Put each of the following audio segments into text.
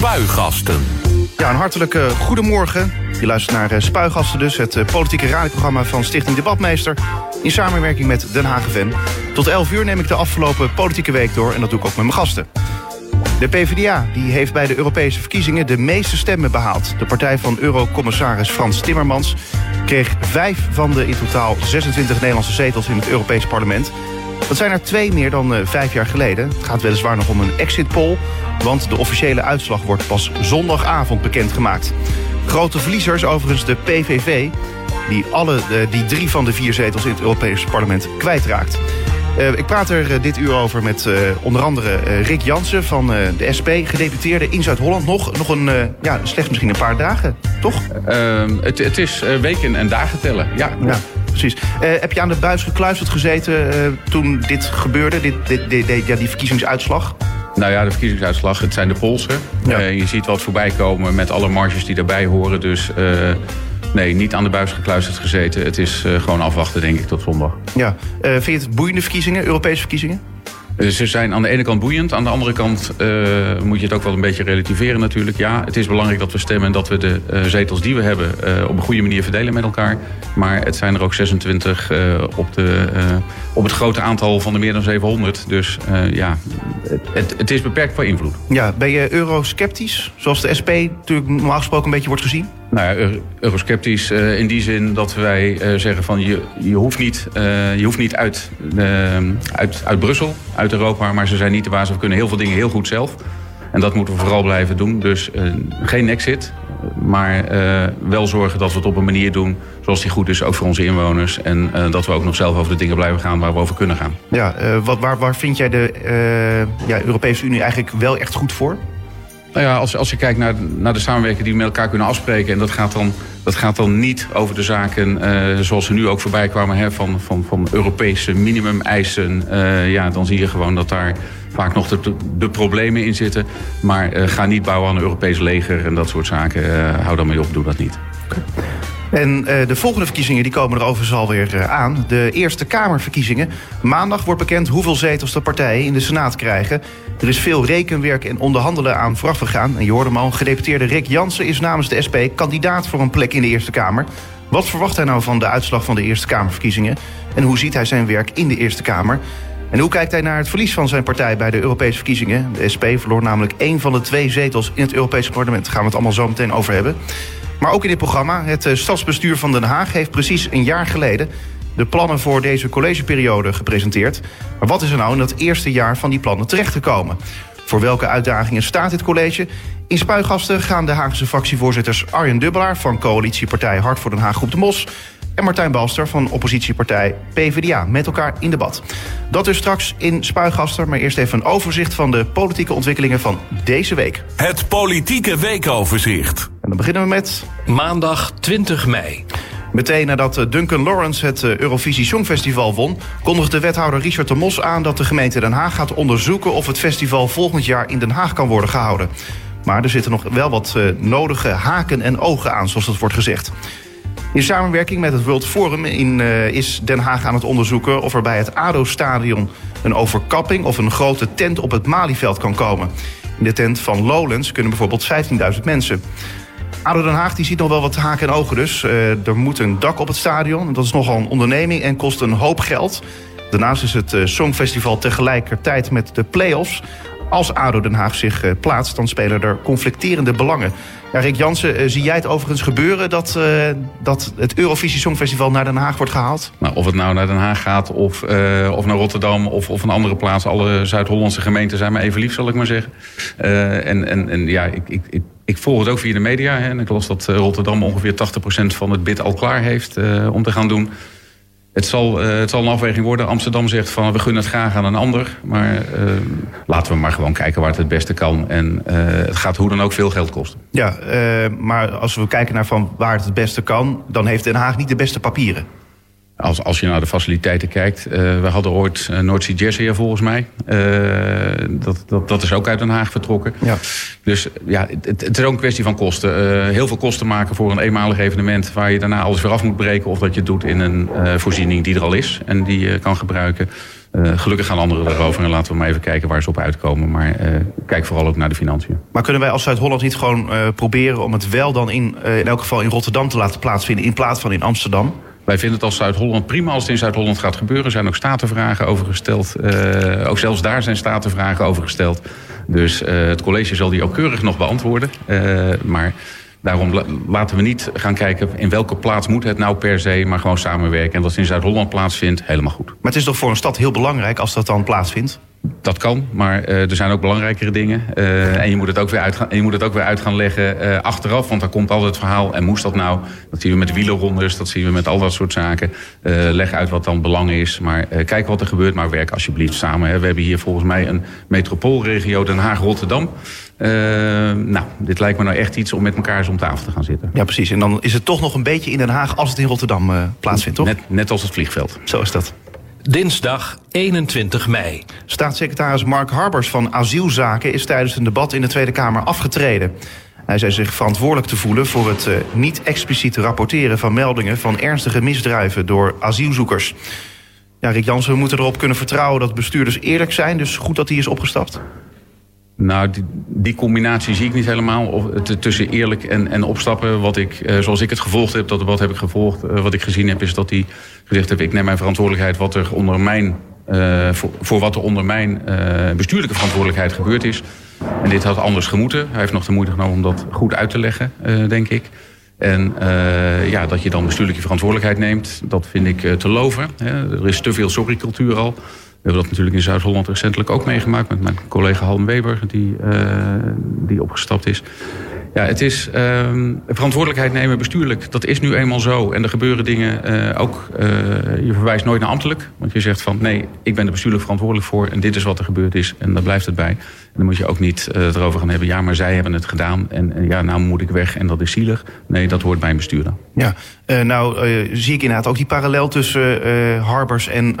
Spuigasten. Ja, een hartelijke goedemorgen. Je luistert naar eh, Spuigasten dus, het eh, politieke radioprogramma van Stichting Debatmeester... in samenwerking met Den Hagen Tot 11 uur neem ik de afgelopen politieke week door en dat doe ik ook met mijn gasten. De PvdA die heeft bij de Europese verkiezingen de meeste stemmen behaald. De partij van eurocommissaris Frans Timmermans kreeg vijf van de in totaal 26 Nederlandse zetels in het Europees parlement. Dat zijn er twee meer dan uh, vijf jaar geleden. Het gaat weliswaar nog om een exit poll, want de officiële uitslag wordt pas zondagavond bekendgemaakt. Grote verliezers overigens de PVV, die, alle, uh, die drie van de vier zetels in het Europese parlement kwijtraakt. Uh, ik praat er uh, dit uur over met uh, onder andere Rick Jansen van de SP, gedeputeerde in Zuid-Holland. Nog, nog een, ja, slechts misschien een paar dagen, toch? Ehm, het, het, is weken en dagen tellen, ja. ja precies. heb je aan de buis gekluisterd gezeten toen dit gebeurde, dit, dit, dit, dit, ja, die verkiezingsuitslag? Nou ja, de verkiezingsuitslag, het zijn de polsen. Ja. je ziet wat voorbij komen met alle marges die daarbij horen. Dus Nee, niet aan de buis gekluisterd gezeten. Het is gewoon afwachten, denk ik, tot zondag. Ja. Vind je het boeiende verkiezingen, Europese verkiezingen? Ze zijn aan de ene kant boeiend. Aan de andere kant uh, moet je het ook wel een beetje relativeren natuurlijk. Ja, het is belangrijk dat we stemmen en dat we de uh, zetels die we hebben... Uh, op een goede manier verdelen met elkaar. Maar het zijn er ook 26 op, de, op het grote aantal van de meer dan 700. Dus ja, het, het, is beperkt voor invloed. Ja, ben je eurosceptisch? Zoals de SP natuurlijk normaal gesproken een beetje wordt gezien? Nou ja, eurosceptisch uh, in die zin dat wij uh, zeggen van je, je hoeft niet, uh, je hoeft niet uit, uit, uit Brussel, uit Europa, maar ze zijn niet de baas. We kunnen heel veel dingen heel goed zelf. En dat moeten we vooral blijven doen. Dus geen exit, maar wel zorgen dat we het op een manier doen zoals die goed is, ook voor onze inwoners. En dat we ook nog zelf over de dingen blijven gaan waar we over kunnen gaan. Ja, wat, waar, waar vind jij de ja, Europese Unie eigenlijk wel echt goed voor? Nou ja, als, als je kijkt naar, naar de samenwerking die we met elkaar kunnen afspreken... en dat gaat dan, dat gaat dan niet over de zaken uh, zoals ze nu ook voorbij kwamen... Hè, van, van, van Europese minimumeisen. Uh, ja, dan zie je gewoon dat daar vaak nog de, problemen in zitten. Maar uh, ga niet bouwen aan een Europees leger en dat soort zaken. hou dan mee op, doe dat niet. En uh, de volgende verkiezingen die komen er overigens alweer uh, aan. De Eerste Kamerverkiezingen. Maandag wordt bekend hoeveel zetels de partijen in de Senaat krijgen. Er is veel rekenwerk en onderhandelen aan vooraf gegaan. En je hoorde hem al, gedeputeerde Rick Jansen is namens de SP kandidaat voor een plek in de Eerste Kamer. Wat verwacht hij nou van de uitslag van de Eerste Kamerverkiezingen? En hoe ziet hij zijn werk in de Eerste Kamer? En hoe kijkt hij naar het verlies van zijn partij bij de Europese verkiezingen? De SP verloor namelijk één van de twee zetels in het Europese parlement. Daar gaan we het allemaal zo meteen over hebben. Maar ook in dit programma, het eh, stadsbestuur van Den Haag heeft precies een jaar geleden de plannen voor deze collegeperiode gepresenteerd. Maar wat is er nou in dat eerste jaar van die plannen terechtgekomen? Voor welke uitdagingen staat dit college? In Spuigasten gaan de Haagse fractievoorzitters Arjen Dubbelaar van coalitiepartij Hart voor Den Haag Groep de Mos en Martijn Balster van oppositiepartij PvdA met elkaar in debat. Dat dus straks in Spuigaster, maar eerst even een overzicht van de politieke ontwikkelingen van deze week. Het politieke weekoverzicht. Dan beginnen we met... Maandag 20 mei. Meteen nadat Duncan Lawrence het Eurovisie Songfestival won... kondigde wethouder Richard de Mos aan dat de gemeente Den Haag gaat onderzoeken... of het festival volgend jaar in Den Haag kan worden gehouden. Maar er zitten nog wel wat nodige haken en ogen aan, zoals dat wordt gezegd. In samenwerking met het World Forum in, uh, is Den Haag aan het onderzoeken of er bij het ADO-stadion een overkapping of een grote tent op het Malieveld kan komen. In de tent van Lowlands kunnen bijvoorbeeld 15.000 mensen. ADO Den Haag die ziet nog wel wat haken en ogen dus. Uh, er moet een dak op het stadion. Dat is nogal een onderneming en kost een hoop geld. Daarnaast is het uh, Songfestival tegelijkertijd met de play-offs. Als ADO Den Haag zich uh, plaatst, dan spelen er conflicterende belangen. Rick Jansen, uh, zie jij het overigens gebeuren dat, uh, dat het Eurovisie Songfestival naar Den Haag wordt gehaald? Nou, of het nou naar Den Haag gaat of, uh, of naar Rotterdam of, of een andere plaats. Alle Zuid-Hollandse gemeenten zijn me even lief, zal ik maar zeggen. en, en, en ja, ik, ik, ik, ik, volg het ook via de media. Hè, en ik las dat Rotterdam ongeveer 80% van het bid al klaar heeft om te gaan doen. Het zal, uh, het zal een afweging worden. Amsterdam zegt van we gunnen het graag aan een ander. Maar uh, laten we maar gewoon kijken waar het het beste kan. En uh, het gaat hoe dan ook veel geld kosten. Ja, maar als we kijken naar van waar het het beste kan... dan heeft Den Haag niet de beste papieren. Als, als je naar de faciliteiten kijkt. Uh, we hadden ooit uh, Noordzee Jazz hier volgens mij. Uh, dat, dat, dat is ook uit Den Haag vertrokken. Ja. Dus ja, het, het is ook een kwestie van kosten. heel veel kosten maken voor een eenmalig evenement... waar je daarna alles weer af moet breken... of dat je het doet in een voorziening die er al is en die je kan gebruiken. Uh, gelukkig gaan anderen erover en laten we maar even kijken waar ze op uitkomen. Maar uh, kijk vooral ook naar de financiën. Maar kunnen wij als Zuid-Holland niet gewoon uh, proberen om het wel dan in, in elk geval in Rotterdam te laten plaatsvinden in plaats van in Amsterdam? Wij vinden het als Zuid-Holland prima als het in Zuid-Holland gaat gebeuren. Er zijn ook statenvragen over gesteld. ook zelfs daar zijn statenvragen over gesteld. Dus het college zal die ook keurig nog beantwoorden. maar Daarom laten we niet gaan kijken in welke plaats moet het nou per se, maar gewoon samenwerken. En dat het in Zuid-Holland plaatsvindt, helemaal goed. Maar het is toch voor een stad heel belangrijk als dat dan plaatsvindt? Dat kan, maar uh, er zijn ook belangrijkere dingen. Uh, en je moet het ook weer uit gaan, je moet het ook weer uit gaan leggen uh, achteraf. Want daar komt altijd het verhaal. En moest dat nou? Dat zien we met de wielerrondes. Dat zien we met al dat soort zaken. leg uit wat dan belang is. Maar kijk wat er gebeurt. Maar werk alsjeblieft samen. Hè. We hebben hier volgens mij een metropoolregio Den Haag-Rotterdam. nou, dit lijkt me nou echt iets om met elkaar eens om tafel te gaan zitten. Ja, precies. En dan is het toch nog een beetje in Den Haag als het in Rotterdam plaatsvindt, toch? Net, net als het vliegveld. Zo is dat. Dinsdag 21 mei. Staatssecretaris Mark Harbers van Asielzaken is tijdens een debat in de Tweede Kamer afgetreden. Hij zei zich verantwoordelijk te voelen voor het uh, niet expliciet rapporteren van meldingen van ernstige misdrijven door asielzoekers. Ja, Rick Jansen, we moeten erop kunnen vertrouwen dat bestuurders eerlijk zijn, dus goed dat hij is opgestapt. Nou, die, combinatie zie ik niet helemaal. Of, tussen eerlijk en, en opstappen. Wat ik, uh, zoals ik het gevolgd heb, dat wat heb ik gevolgd. Uh, wat ik gezien heb, is dat hij gezegd heeft: ik neem mijn verantwoordelijkheid wat er onder mijn, voor, voor, wat er onder mijn bestuurlijke verantwoordelijkheid gebeurd is. En dit had anders gemoeten. Hij heeft nog de moeite genomen om dat goed uit te leggen, denk ik. En ja, dat je dan bestuurlijke verantwoordelijkheid neemt, dat vind ik te loven. Hè. Er is te veel sorry-cultuur al. We hebben dat natuurlijk in Zuid-Holland recentelijk ook meegemaakt... met mijn collega Halm Weber, die, uh, die opgestapt is. Ja, het is uh, verantwoordelijkheid nemen bestuurlijk. Dat is nu eenmaal zo. En er gebeuren dingen uh, ook... Uh, je verwijst nooit naar ambtelijk. Want je zegt van nee, ik ben er bestuurlijk verantwoordelijk voor... en dit is wat er gebeurd is en daar blijft het bij. Dan moet je ook niet uh, erover gaan hebben... ja, maar zij hebben het gedaan en, ja, nou moet ik weg en dat is zielig. Nee, dat hoort bij een bestuurder. Ja, nou zie ik inderdaad ook die parallel tussen Harbers en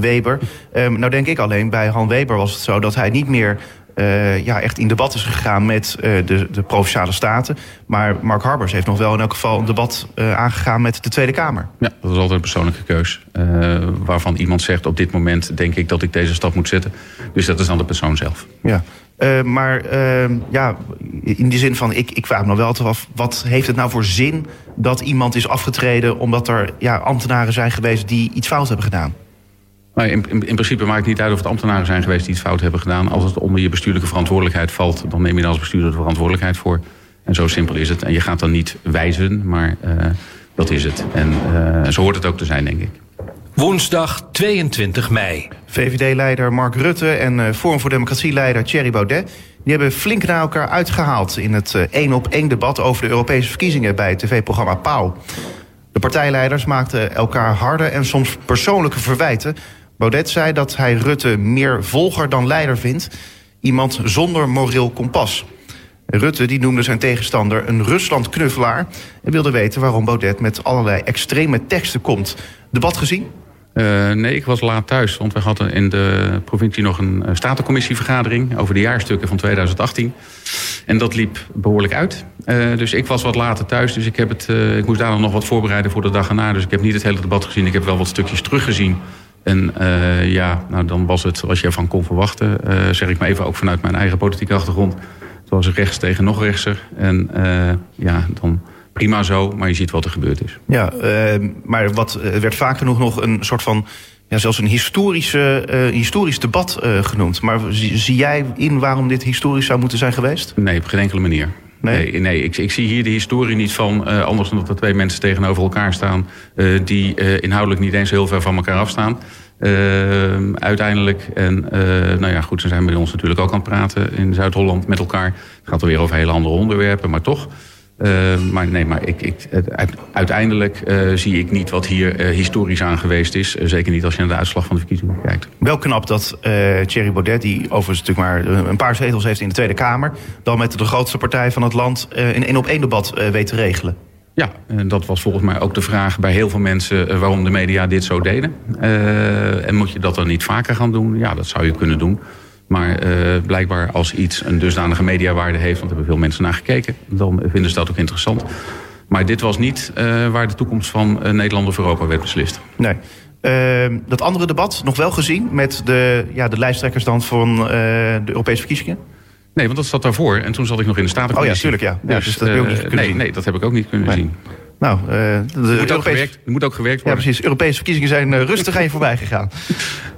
Weber. Ehm, nou denk ik alleen, bij Han Weber was het zo dat hij niet meer uh, ja, echt in debat is gegaan met uh, de, de Provinciale Staten. Maar Mark Harbers heeft nog wel in elk geval een debat uh, aangegaan met de Tweede Kamer. Ja, dat is altijd een persoonlijke keus. waarvan iemand zegt op dit moment denk ik dat ik deze stap moet zetten. Dus dat is dan de persoon zelf. Ja. maar ja, in die zin van, ik, ik vraag me nog wel af... wat heeft het nou voor zin dat iemand is afgetreden... omdat er ja, ambtenaren zijn geweest die iets fout hebben gedaan? Maar in, in, in, principe maakt het niet uit of het ambtenaren zijn geweest die iets fout hebben gedaan. Als het onder je bestuurlijke verantwoordelijkheid valt, dan neem je dan als bestuurder de verantwoordelijkheid voor. En zo simpel is het. En je gaat dan niet wijzen, maar uh, dat is het. En uh, zo hoort het ook te zijn, denk ik. Woensdag 22 mei. VVD-leider Mark Rutte en uh, Forum voor Democratie-leider Thierry Baudet... die hebben flink naar elkaar uitgehaald in het één-op-één debat... over de Europese verkiezingen bij het tv-programma Pauw. De partijleiders maakten elkaar harde en soms persoonlijke verwijten... Baudet zei dat hij Rutte meer volger dan leider vindt. Iemand zonder moreel kompas. Rutte die noemde zijn tegenstander een Rusland-knuffelaar... en wilde weten waarom Baudet met allerlei extreme teksten komt. Debat gezien? Uh, nee, ik was laat thuis, want we hadden in de provincie nog een uh, statencommissievergadering over de jaarstukken van 2018. En dat liep behoorlijk uit. Uh, dus ik was wat later thuis, dus ik, heb het, ik moest daar nog wat voorbereiden voor de dag erna. Dus ik heb niet het hele debat gezien, ik heb wel wat stukjes teruggezien en uh, ja, nou dan was het zoals je ervan kon verwachten. Uh, zeg ik maar even ook vanuit mijn eigen politieke achtergrond. Het was rechts tegen nog rechtser. En uh, ja, dan prima zo, maar je ziet wat er gebeurd is. Ja, maar wat werd vaak genoeg nog een soort van... Ja, zelfs een historische, historisch debat genoemd. Maar zie, zie jij in waarom dit historisch zou moeten zijn geweest? Nee, op geen enkele manier. Nee, nee, ik, ik, zie hier de historie niet van. Uh, anders dan dat er twee mensen tegenover elkaar staan. Uh, die uh, inhoudelijk niet eens heel ver van elkaar afstaan. uiteindelijk, en nou ja, goed, ze zijn bij ons natuurlijk ook aan het praten in Zuid-Holland met elkaar. Het gaat er weer over hele andere onderwerpen, maar toch. Uh, maar nee, maar ik, ik, uiteindelijk uh, zie ik niet wat hier uh, historisch aan geweest is. zeker niet als je naar de uitslag van de verkiezingen kijkt. Wel knap dat Thierry Baudet, die overigens natuurlijk maar een paar zetels heeft in de Tweede Kamer... dan met de grootste partij van het land een één-op-één debat weet te regelen. Ja, en dat was volgens mij ook de vraag bij heel veel mensen... waarom de media dit zo deden. en moet je dat dan niet vaker gaan doen? Ja, dat zou je kunnen doen. Maar uh, blijkbaar als iets een dusdanige mediawaarde heeft... want er hebben veel mensen naar gekeken... dan vinden ze dat ook interessant. Maar dit was niet uh, waar de toekomst van uh, Nederland of Europa werd beslist. Nee. Ehm, dat andere debat nog wel gezien met de, ja, de lijsttrekkers dan van de Europese verkiezingen? Nee, want dat zat daarvoor. En toen zat ik nog in de Statencommissie. Oh ja, tuurlijk, ja. ja dus, dat heb ik ook niet kunnen nee, zien. Nee, dat heb ik ook niet kunnen zien. Nou, uh, de moet, Europese... ook gewerkt, moet ook gewerkt worden. Ja, precies. Europese verkiezingen zijn uh, rustig aan je voorbij gegaan.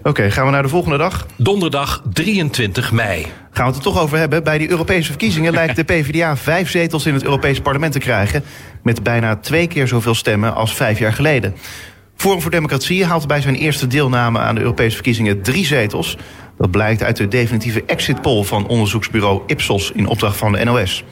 Oké, gaan we naar de volgende dag. Donderdag 23 mei. Gaan we het er toch over hebben. Bij die Europese verkiezingen lijkt de PvdA vijf zetels in het Europees parlement te krijgen. Met bijna twee keer zoveel stemmen als vijf jaar geleden. Forum voor Democratie haalt bij zijn eerste deelname aan de Europese verkiezingen drie zetels. Dat blijkt uit de definitieve exit poll van onderzoeksbureau Ipsos in opdracht van de NOS.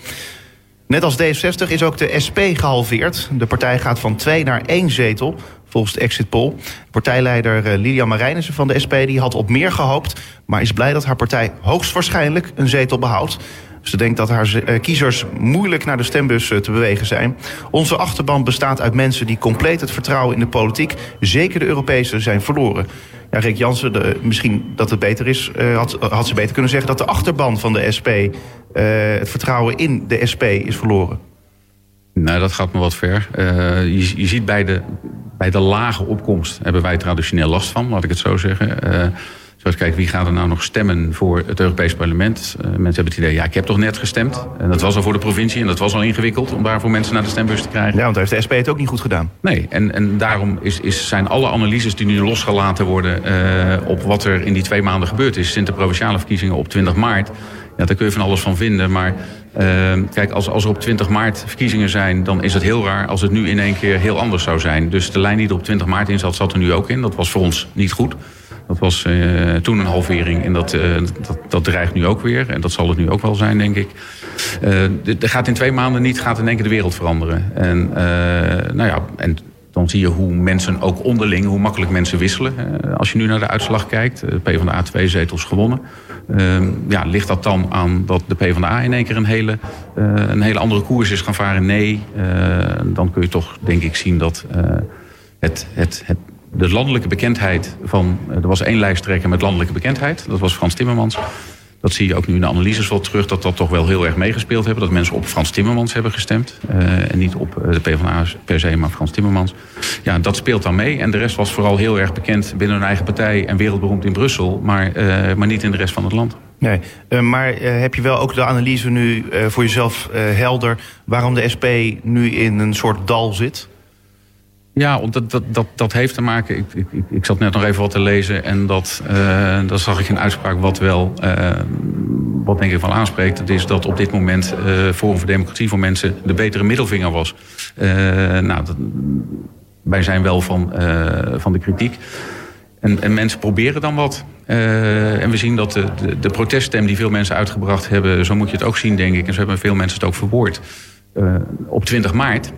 Net als D60 is ook de SP gehalveerd. De partij gaat van twee naar één zetel, volgens de exit poll. Partijleider eh, Lilian Marijnissen van de SP die had op meer gehoopt... maar is blij dat haar partij hoogstwaarschijnlijk een zetel behoudt. Ze denkt dat haar eh, kiezers moeilijk naar de stembus eh, te bewegen zijn. Onze achterban bestaat uit mensen die compleet het vertrouwen in de politiek... zeker de Europese, zijn verloren. Ja, Rick Jansen, de, misschien dat het beter is, had, had ze beter kunnen zeggen... dat de achterban van de SP het vertrouwen in de SP is verloren. Nou, dat gaat me wat ver. Uh, je, je ziet bij de, bij de lage opkomst hebben wij traditioneel last van, laat ik het zo zeggen. Zoals kijk, wie gaat er nou nog stemmen voor het Europees Parlement? Uh, mensen hebben het idee, ja, ik heb toch net gestemd. En dat was al voor de provincie en dat was al ingewikkeld om daarvoor mensen naar de stembus te krijgen. Ja, want daar heeft de SP het ook niet goed gedaan. Nee, en, en daarom is, is, zijn alle analyses die nu losgelaten worden uh, op wat er in die twee maanden gebeurd is sinds de provinciale verkiezingen op 20 maart. Ja, daar kun je van alles van vinden. Maar uh, kijk, als, als er op 20 maart verkiezingen zijn, dan is het heel raar als het nu in één keer heel anders zou zijn. Dus de lijn die er op 20 maart in zat, zat er nu ook in. Dat was voor ons niet goed. Dat was uh, toen een halvering en dat, uh, dat, dat, dreigt nu ook weer. En dat zal het nu ook wel zijn, denk ik. Uh, er gaat in twee maanden niet gaat in één keer de wereld veranderen. En, nou ja, en dan zie je hoe mensen ook onderling, hoe makkelijk mensen wisselen. als je nu naar de uitslag kijkt, PvdA twee zetels gewonnen. Ehm, ja, ligt dat dan aan dat de PvdA in één keer een hele, een hele andere koers is gaan varen? Nee, dan kun je toch denk ik zien dat het, het, het de landelijke bekendheid van... Eh, er was één lijsttrekker met landelijke bekendheid. Dat was Frans Timmermans. Dat zie je ook nu in de analyses wel terug... dat dat toch wel heel erg meegespeeld hebben. Dat mensen op Frans Timmermans hebben gestemd. Uh, en niet op eh, de PvdA per se, maar Frans Timmermans. Ja, dat speelt dan mee. En de rest was vooral heel erg bekend binnen hun eigen partij... en wereldberoemd in Brussel, maar, uh, maar niet in de rest van het land. Nee, maar heb je wel ook de analyse nu voor jezelf helder... waarom de SP nu in een soort dal zit? Ja, dat, dat, dat, dat heeft te maken. Ik, ik, ik zat net nog even wat te lezen en dat, uh, dat zag ik een uitspraak wat wel, uh, wat denk ik wel aanspreekt. Dat is dat op dit moment uh, Forum voor Democratie voor Mensen de betere middelvinger was. nou, dat, wij zijn wel van, van de kritiek. En, en, mensen proberen dan wat. en we zien dat de, de, de, proteststem die veel mensen uitgebracht hebben, zo moet je het ook zien, denk ik. En zo hebben veel mensen het ook verwoord. op 20 maart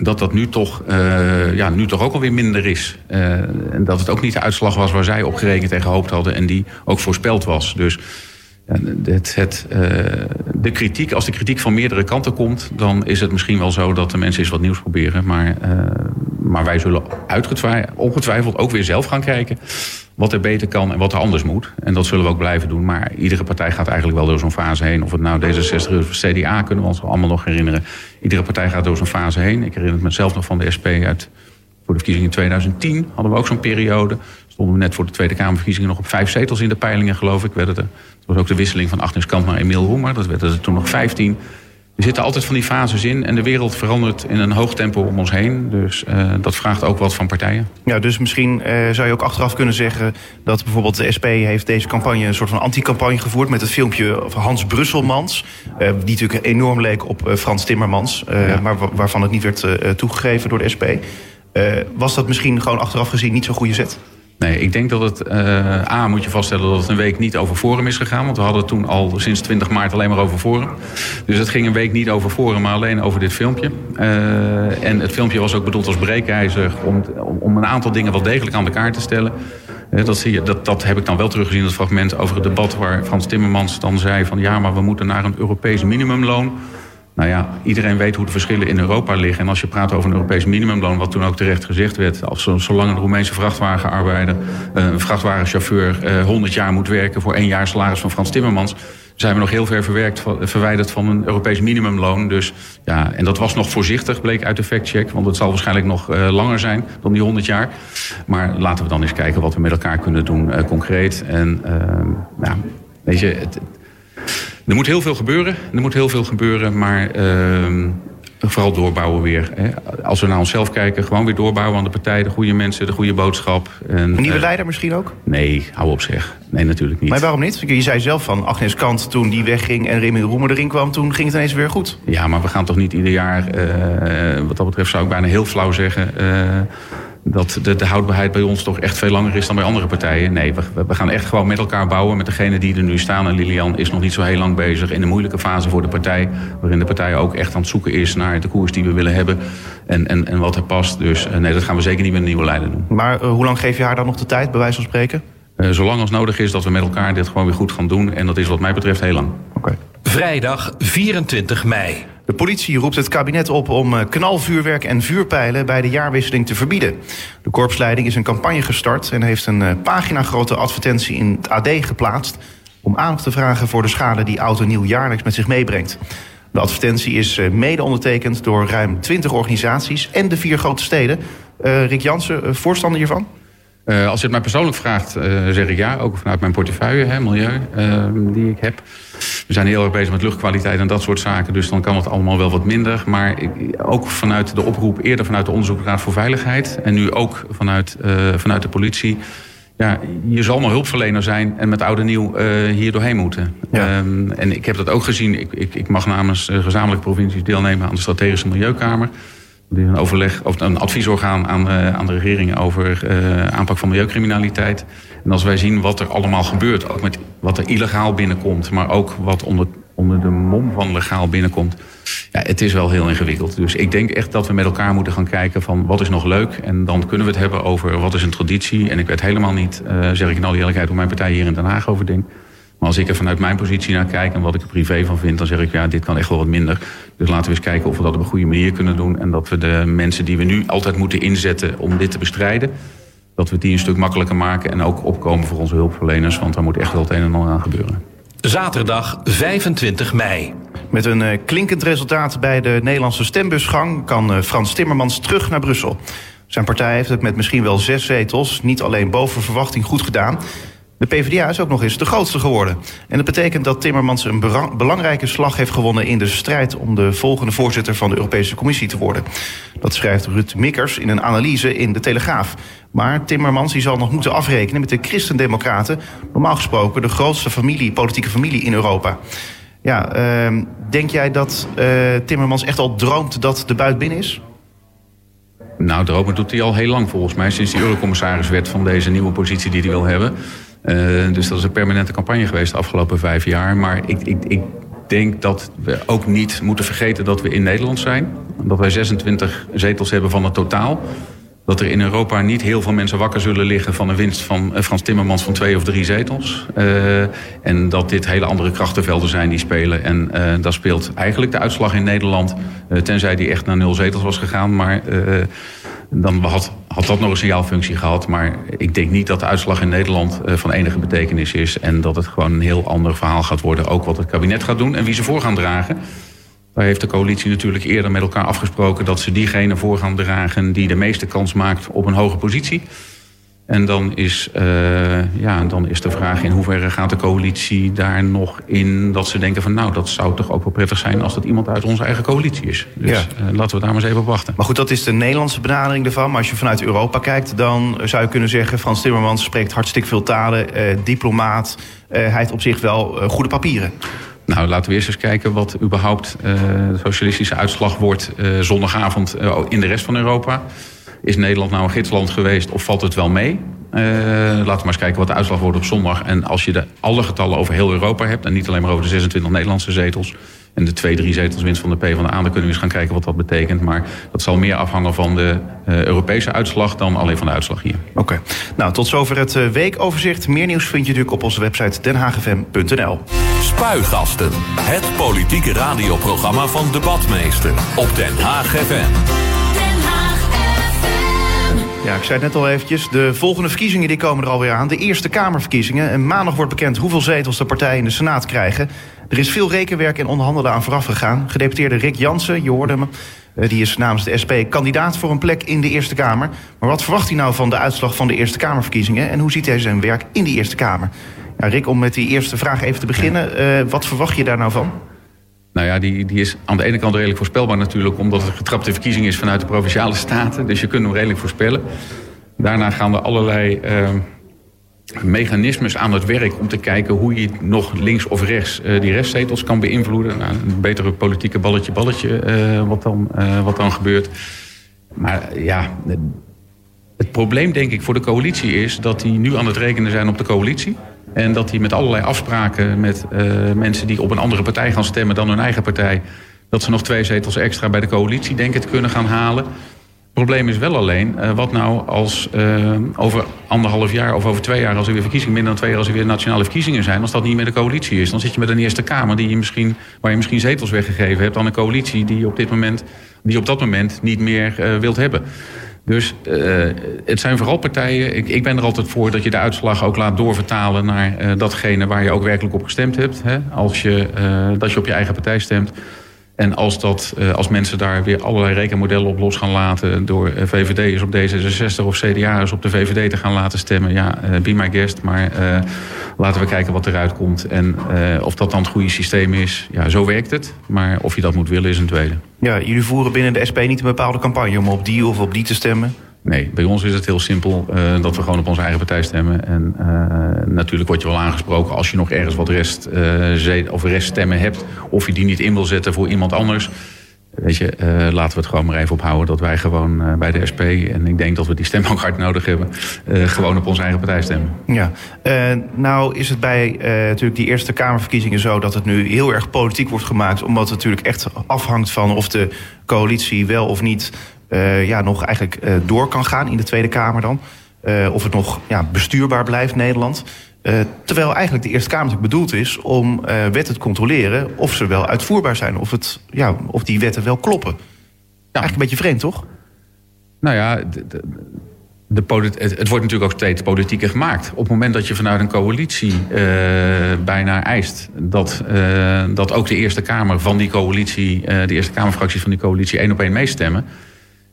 dat dat nu toch, uh, ja, nu toch ook alweer minder is. Uh, en dat het ook niet de uitslag was waar zij op gerekend en gehoopt hadden... en die ook voorspeld was. Dus het, het, uh, de kritiek, als de kritiek van meerdere kanten komt... dan is het misschien wel zo dat de mensen eens wat nieuws proberen. Maar, maar wij zullen ongetwijfeld ook weer zelf gaan kijken wat er beter kan en wat er anders moet. En dat zullen we ook blijven doen. Maar iedere partij gaat eigenlijk wel door zo'n fase heen. Of het nou D66 is of CDA, kunnen we ons allemaal nog herinneren. Iedere partij gaat door zo'n fase heen. Ik herinner het mezelf nog van de SP uit... voor de verkiezingen in 2010 hadden we ook zo'n periode. Stonden we net voor de Tweede Kamerverkiezingen nog op vijf zetels in de peilingen, geloof ik. Werden er, het was ook de wisseling van Agnes Kant naar Emiel Roemer. Dat werden er toen nog 15. Er zitten altijd van die fases in en de wereld verandert in een hoog tempo om ons heen. Dus uh, dat vraagt ook wat van partijen. Ja, dus misschien uh, zou je ook achteraf kunnen zeggen dat bijvoorbeeld de SP heeft deze campagne een soort van anti-campagne gevoerd met het filmpje van Hans Brusselmans. Uh, die natuurlijk enorm leek op Frans Timmermans, ja. maar waarvan het niet werd toegegeven door de SP. was dat misschien gewoon achteraf gezien niet zo'n goede zet? Nee, ik denk dat het... Uh, A, moet je vaststellen dat het een week niet over Forum is gegaan. Want we hadden toen al sinds 20 maart alleen maar over Forum. Dus het ging een week niet over Forum, maar alleen over dit filmpje. Uh, en het filmpje was ook bedoeld als breekijzer... om, om een aantal dingen wel degelijk aan elkaar te stellen. Uh, dat, zie je, dat, dat heb ik dan wel teruggezien, dat fragment over het debat... waar Frans Timmermans dan zei van... ja, maar we moeten naar een Europees minimumloon... Nou ja, iedereen weet hoe de verschillen in Europa liggen. En als je praat over een Europees minimumloon, wat toen ook terecht gezegd werd... als zolang een Roemeense vrachtwagenarbeider, een vrachtwagenchauffeur... 100 jaar moet werken voor één jaar salaris van Frans Timmermans... zijn we nog heel ver verwerkt, verwijderd van een Europees minimumloon. Dus ja, en dat was nog voorzichtig, bleek uit de factcheck. Want het zal waarschijnlijk nog langer zijn dan die 100 jaar. Maar laten we dan eens kijken wat we met elkaar kunnen doen, concreet. En uh, ja, weet je, het, er moet heel veel gebeuren. Er moet heel veel gebeuren, maar ehm, vooral doorbouwen weer. Hè. Als we naar onszelf kijken, gewoon weer doorbouwen aan de partij, de goede mensen, de goede boodschap. En, een nieuwe leider misschien ook? Nee, hou op zeg. Nee, natuurlijk niet. Maar waarom niet? Je zei zelf van Agnes Kant toen die wegging en Remy Roemer erin kwam, toen ging het ineens weer goed. Ja, maar we gaan toch niet ieder jaar, uh, wat dat betreft zou ik bijna heel flauw zeggen... Dat de, de, houdbaarheid bij ons toch echt veel langer is dan bij andere partijen. Nee, we, we, gaan echt gewoon met elkaar bouwen met degene die er nu staan. En Lilian is nog niet zo heel lang bezig in een moeilijke fase voor de partij. Waarin de partij ook echt aan het zoeken is naar de koers die we willen hebben. En, en, en wat er past. Dus uh, nee, dat gaan we zeker niet met een nieuwe leider doen. Maar uh, hoe lang geef je haar dan nog de tijd, bij wijze van spreken? Uh, zolang als nodig is dat we met elkaar dit gewoon weer goed gaan doen. En dat is wat mij betreft heel lang. Okay. Vrijdag 24 mei. De politie roept het kabinet op om knalvuurwerk en vuurpijlen bij de jaarwisseling te verbieden. De korpsleiding is een campagne gestart en heeft een pagina grote advertentie in het AD geplaatst om aandacht te vragen voor de schade die oud en nieuw jaarlijks met zich meebrengt. De advertentie is mede ondertekend door ruim 20 organisaties en de vier grote steden. Rick Jansen, voorstander hiervan? Uh, als je het mij persoonlijk vraagt, uh, zeg ik ja. Ook vanuit mijn portefeuille, hè, milieu, uh, die ik heb. We zijn heel erg bezig met luchtkwaliteit en dat soort zaken. Dus dan kan het allemaal wel wat minder. Maar ik, ook vanuit de oproep, eerder vanuit de Onderzoeksraad voor Veiligheid. En nu ook vanuit, vanuit de politie. Ja, je zal maar hulpverlener zijn en met oud en nieuw hier doorheen moeten. Ja. Um, en ik heb dat ook gezien. Ik, ik, ik mag namens gezamenlijke provincies deelnemen aan de Strategische Milieukamer een overleg of een adviesorgaan aan, uh, aan de regering over uh, aanpak van milieucriminaliteit. En als wij zien wat er allemaal gebeurt, ook met wat er illegaal binnenkomt, maar ook wat onder, onder de mom van legaal binnenkomt. Ja, het is wel heel ingewikkeld. Dus ik denk echt dat we met elkaar moeten gaan kijken van wat is nog leuk. En dan kunnen we het hebben over wat is een traditie. En ik weet helemaal niet, uh, zeg ik in al die eerlijkheid, hoe mijn partij hier in Den Haag over denkt. Maar als ik er vanuit mijn positie naar kijk en wat ik er privé van vind, dan zeg ik ja, dit kan echt wel wat minder. Dus laten we eens kijken of we dat op een goede manier kunnen doen. En dat we de mensen die we nu altijd moeten inzetten om dit te bestrijden, dat we die een stuk makkelijker maken en ook opkomen voor onze hulpverleners. Want daar moet echt wel het een en ander aan gebeuren. Zaterdag 25 mei. Met een uh, klinkend resultaat bij de Nederlandse stembusgang kan uh, Frans Timmermans terug naar Brussel. Zijn partij heeft het met misschien wel zes zetels niet alleen boven verwachting goed gedaan. De PvdA is ook nog eens de grootste geworden. En dat betekent dat Timmermans een belangrijke slag heeft gewonnen in de strijd om de volgende voorzitter van de Europese Commissie te worden. Dat schrijft Ruud Mikkers in een analyse in de Telegraaf. Maar Timmermans die zal nog moeten afrekenen met de Christendemocraten, normaal gesproken de grootste familie, politieke familie in Europa. Ja, uh, denk jij dat uh, Timmermans echt al droomt dat de buit binnen is? Nou, dromen doet hij al heel lang volgens mij, sinds hij eurocommissaris werd van deze nieuwe positie die hij wil hebben. Uh, dus dat is een permanente campagne geweest de afgelopen vijf jaar. Maar ik, ik, ik denk dat we ook niet moeten vergeten dat we in Nederland zijn. Dat wij 26 zetels hebben van het totaal. Dat er in Europa niet heel veel mensen wakker zullen liggen van een winst van uh, Frans Timmermans van twee of drie zetels. Uh, en dat dit hele andere krachtenvelden zijn die spelen. En daar speelt eigenlijk de uitslag in Nederland, tenzij die echt naar nul zetels was gegaan. Maar dan had, had dat nog een signaalfunctie gehad. Maar ik denk niet dat de uitslag in Nederland uh, van enige betekenis is. En dat het gewoon een heel ander verhaal gaat worden. Ook wat het kabinet gaat doen en wie ze voor gaan dragen. Daar heeft de coalitie natuurlijk eerder met elkaar afgesproken... dat ze diegene voor gaan dragen die de meeste kans maakt op een hoge positie. En dan is, uh, ja, dan is de vraag in hoeverre gaat de coalitie daar nog in... dat ze denken van nou, dat zou toch ook wel prettig zijn... als dat iemand uit onze eigen coalitie is. Dus ja. uh, laten we daar maar eens even op wachten. Maar goed, dat is de Nederlandse benadering ervan. Maar als je vanuit Europa kijkt, dan zou je kunnen zeggen... Frans Timmermans spreekt hartstikke veel talen, uh, diplomaat. hij heeft op zich wel goede papieren. Nou, laten we eerst eens kijken wat überhaupt de socialistische uitslag wordt... zondagavond in de rest van Europa... Is Nederland nou een gidsland geweest of valt het wel mee? Uh, laten we maar eens kijken wat de uitslag wordt op zondag. En als je de, alle getallen over heel Europa hebt... en niet alleen maar over de 26 Nederlandse zetels... en de twee, drie zetels winst van de PvdA... dan kunnen we eens gaan kijken wat dat betekent. Maar dat zal meer afhangen van de uh, Europese uitslag... dan alleen van de uitslag hier. Oké. Okay. Nou, tot zover het uh, weekoverzicht. Meer nieuws vind je natuurlijk op onze website denhagfm.nl. Spuigasten. Het politieke radioprogramma van Debatmeester. Op Den Haag FM. Ja, ik zei het net al eventjes. De volgende verkiezingen die komen er alweer aan. De Eerste Kamerverkiezingen. En maandag wordt bekend hoeveel zetels de partijen in de Senaat krijgen. Er is veel rekenwerk en onderhandelen aan vooraf gegaan. Gedeputeerde Rick Jansen, je hoorde hem... eh, die is namens de SP kandidaat voor een plek in de Eerste Kamer. Maar wat verwacht hij nou van de uitslag van de Eerste Kamerverkiezingen... en hoe ziet hij zijn werk in de Eerste Kamer? Ja, Rick, om met die eerste vraag even te beginnen. eh, wat verwacht je daar nou van? Nou ja, die, die is aan de ene kant redelijk voorspelbaar natuurlijk... omdat het getrapte verkiezing is vanuit de Provinciale Staten. Dus je kunt hem redelijk voorspellen. Daarna gaan er allerlei eh, mechanismes aan het werk... om te kijken hoe je nog links of rechts eh, die restzetels kan beïnvloeden. Nou, een betere politieke balletje-balletje eh, wat, dan, eh, wat dan gebeurt. Maar ja, het probleem denk ik voor de coalitie is... dat die nu aan het rekenen zijn op de coalitie... En dat die met allerlei afspraken met uh, mensen die op een andere partij gaan stemmen dan hun eigen partij, dat ze nog twee zetels extra bij de coalitie denken te kunnen gaan halen. Het probleem is wel alleen, uh, wat nou als uh, over anderhalf jaar of over twee jaar, als er weer verkiezingen, minder dan twee jaar, als er weer nationale verkiezingen zijn, als dat niet meer de coalitie is. Dan zit je met een Eerste Kamer die je misschien, waar je misschien zetels weggegeven hebt aan een coalitie die op dit moment, die op dat moment niet meer wilt hebben. Dus uh, het zijn vooral partijen. Ik, ik, ben er altijd voor dat je de uitslag ook laat doorvertalen naar uh, datgene waar je ook werkelijk op gestemd hebt. Hè? Als je, uh, dat je op je eigen partij stemt. En als, dat, als mensen daar weer allerlei rekenmodellen op los gaan laten... door VVD'ers op D66 of CDA'ers op de VVD te gaan laten stemmen... ja, be my guest, maar laten we kijken wat eruit komt. En of dat dan het goede systeem is, ja, zo werkt het. Maar of je dat moet willen is een tweede. Ja, jullie voeren binnen de SP niet een bepaalde campagne... om op die of op die te stemmen? Nee, bij ons is het heel simpel uh, dat we gewoon op onze eigen partij stemmen. En uh, natuurlijk word je wel aangesproken als je nog ergens wat rest, uh, of reststemmen hebt... of je die niet in wil zetten voor iemand anders... Weet je, laten we het gewoon maar even ophouden dat wij gewoon bij de SP... en ik denk dat we die stem ook hard nodig hebben... Gewoon op onze eigen partij stemmen. Ja, nou is het bij natuurlijk die Eerste Kamerverkiezingen zo... dat het nu heel erg politiek wordt gemaakt... omdat het natuurlijk echt afhangt van of de coalitie wel of niet... ja, nog eigenlijk door kan gaan in de Tweede Kamer dan. of het nog ja, bestuurbaar blijft, Nederland... Uh, terwijl eigenlijk de Eerste Kamer bedoeld is om uh, wetten te controleren of ze wel uitvoerbaar zijn, of, het, ja, of die wetten wel kloppen. Ja. Eigenlijk een beetje vreemd, toch? Nou ja, de, de, de het, het, wordt natuurlijk ook steeds politieker gemaakt. Op het moment dat je vanuit een coalitie uh, bijna eist dat, dat ook de Eerste Kamer van die coalitie, de Eerste Kamerfracties van die coalitie één op één meestemmen.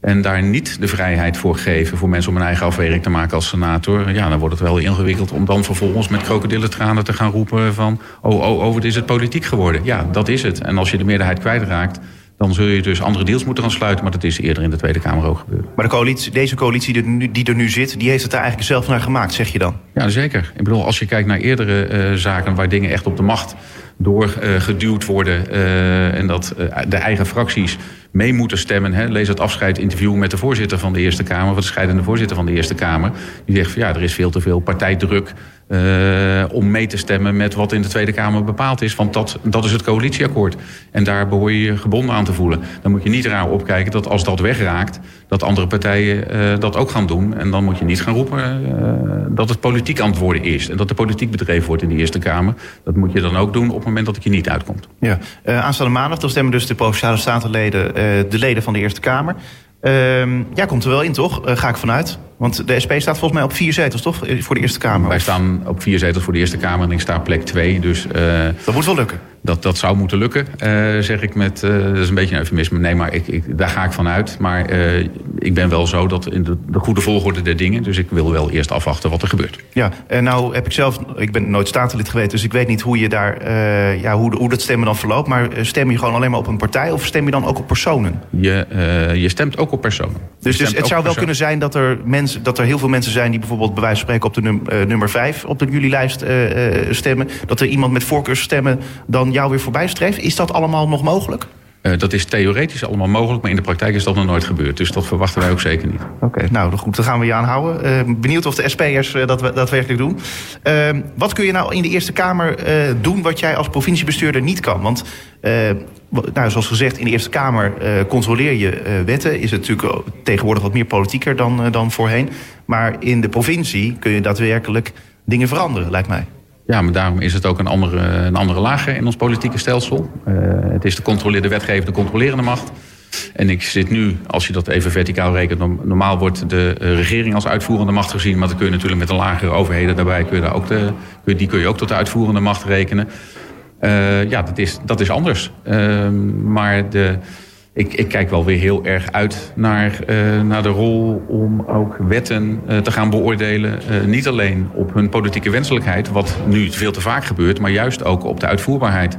En daar niet de vrijheid voor geven voor mensen om een eigen afweging te maken als senator. Ja, dan wordt het wel ingewikkeld om dan vervolgens met krokodillentranen te gaan roepen van... oh, oh, oh, wat is het politiek geworden? Ja, dat is het. En als je de meerderheid kwijtraakt, dan zul je dus andere deals moeten gaan sluiten. Maar dat is eerder in de Tweede Kamer ook gebeurd. Maar de coalitie, deze coalitie die er, nu, die er nu zit, die heeft het daar eigenlijk zelf naar gemaakt, zeg je dan? Ja, zeker. Ik bedoel, als je kijkt naar eerdere uh, zaken waar dingen echt op de macht doorgeduwd worden... Uh, en dat de eigen fracties mee moeten stemmen. Hè. Lees het afscheidinterview met de voorzitter van de Eerste Kamer... of de scheidende voorzitter van de Eerste Kamer. Die zegt van ja, er is veel te veel partijdruk... Uh, om mee te stemmen met wat in de Tweede Kamer bepaald is. Want dat, dat is het coalitieakkoord. En daar behoor je je gebonden aan te voelen. Dan moet je niet raar opkijken dat als dat wegraakt... dat andere partijen uh, dat ook gaan doen. En dan moet je niet gaan roepen uh, dat het politiek antwoorden is. En dat de politiek bedreven wordt in de Eerste Kamer. Dat moet je dan ook doen op het moment dat het je niet uitkomt. Ja. aanstaande maandag dan stemmen dus de Provinciale Statenleden... de leden van de Eerste Kamer. Uh, jij komt er wel in, toch? Ga ik vanuit. Want de SP staat volgens mij op vier zetels, toch? Voor de Eerste Kamer. Wij staan op vier zetels voor de Eerste Kamer en ik sta op plek twee. Dus, uh, dat moet wel lukken. Dat, dat zou moeten lukken, uh, zeg ik met... dat is een beetje een eufemisme. Nee, maar ik, ik, daar ga ik vanuit. Maar ik ben wel zo dat in de, de, goede volgorde der dingen. Dus ik wil wel eerst afwachten wat er gebeurt. Ja, en nou heb ik zelf... Ik ben nooit statenlid geweest, dus ik weet niet hoe je daar... ja, hoe, hoe dat stemmen dan verloopt. Maar stem je gewoon alleen maar op een partij... of stem je dan ook op personen? Je, je stemt ook op personen. Dus, dus het zou wel kunnen zijn dat er, mensen, dat er heel veel mensen zijn die bijvoorbeeld bij wijze van spreken op de num, uh, nummer 5 op de jullie lijst uh, uh, stemmen. Dat er iemand met voorkeursstemmen dan jou weer voorbij streeft. Is dat allemaal nog mogelijk? Uh, dat is theoretisch allemaal mogelijk, maar in de praktijk is dat nog nooit gebeurd. Dus dat verwachten wij ook zeker niet. Oké, okay, nou goed, dan gaan we je aanhouden. Uh, benieuwd of de SP'ers uh, dat daadwerkelijk doen. wat kun je nou in de Eerste Kamer doen wat jij als provinciebestuurder niet kan? Want nou, zoals gezegd, in de Eerste Kamer controleer je wetten. Is het natuurlijk tegenwoordig wat meer politieker dan, dan voorheen. Maar in de provincie kun je daadwerkelijk dingen veranderen, lijkt mij. Ja, maar daarom is het ook een andere, een andere laag in ons politieke stelsel. Het is de, controleerde wetgevende, controlerende macht. En ik zit nu, als je dat even verticaal rekent, normaal wordt de regering als uitvoerende macht gezien. Maar dan kun je natuurlijk met de lagere overheden daarbij, kun je daar ook de, die kun je ook tot de uitvoerende macht rekenen. Uh, ja, dat is, dat is anders. Uh, maar de, ik, ik, kijk wel weer heel erg uit naar, uh, naar de rol om ook wetten te gaan beoordelen. niet alleen op hun politieke wenselijkheid, wat nu veel te vaak gebeurt, maar juist ook op de uitvoerbaarheid.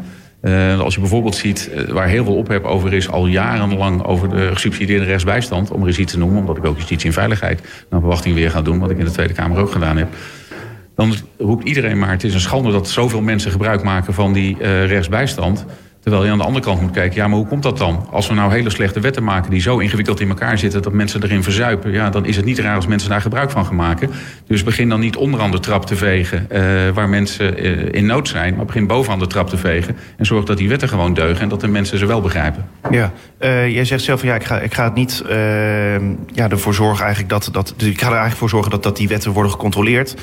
als je bijvoorbeeld ziet, waar heel veel ophef over is, al jarenlang over de gesubsidieerde rechtsbijstand, om er eens iets te noemen, omdat ik ook justitie en veiligheid naar verwachting weer ga doen, wat ik in de Tweede Kamer ook gedaan heb dan roept iedereen maar... het is een schande dat zoveel mensen gebruik maken van die uh, rechtsbijstand... Terwijl je aan de andere kant moet kijken, ja, maar hoe komt dat dan? Als we nou hele slechte wetten maken die zo ingewikkeld in elkaar zitten... dat mensen erin verzuipen, ja, dan is het niet raar als mensen daar gebruik van gaan maken. Dus begin dan niet onderaan de trap te vegen uh, waar mensen uh, in nood zijn... maar begin bovenaan de trap te vegen en zorg dat die wetten gewoon deugen... en dat de mensen ze wel begrijpen. Ja, uh, jij zegt zelf, ja, ik ga, ik ga het niet ja, ervoor zorgen eigenlijk dat... dat dus ik ga er eigenlijk voor zorgen dat, dat die wetten worden gecontroleerd...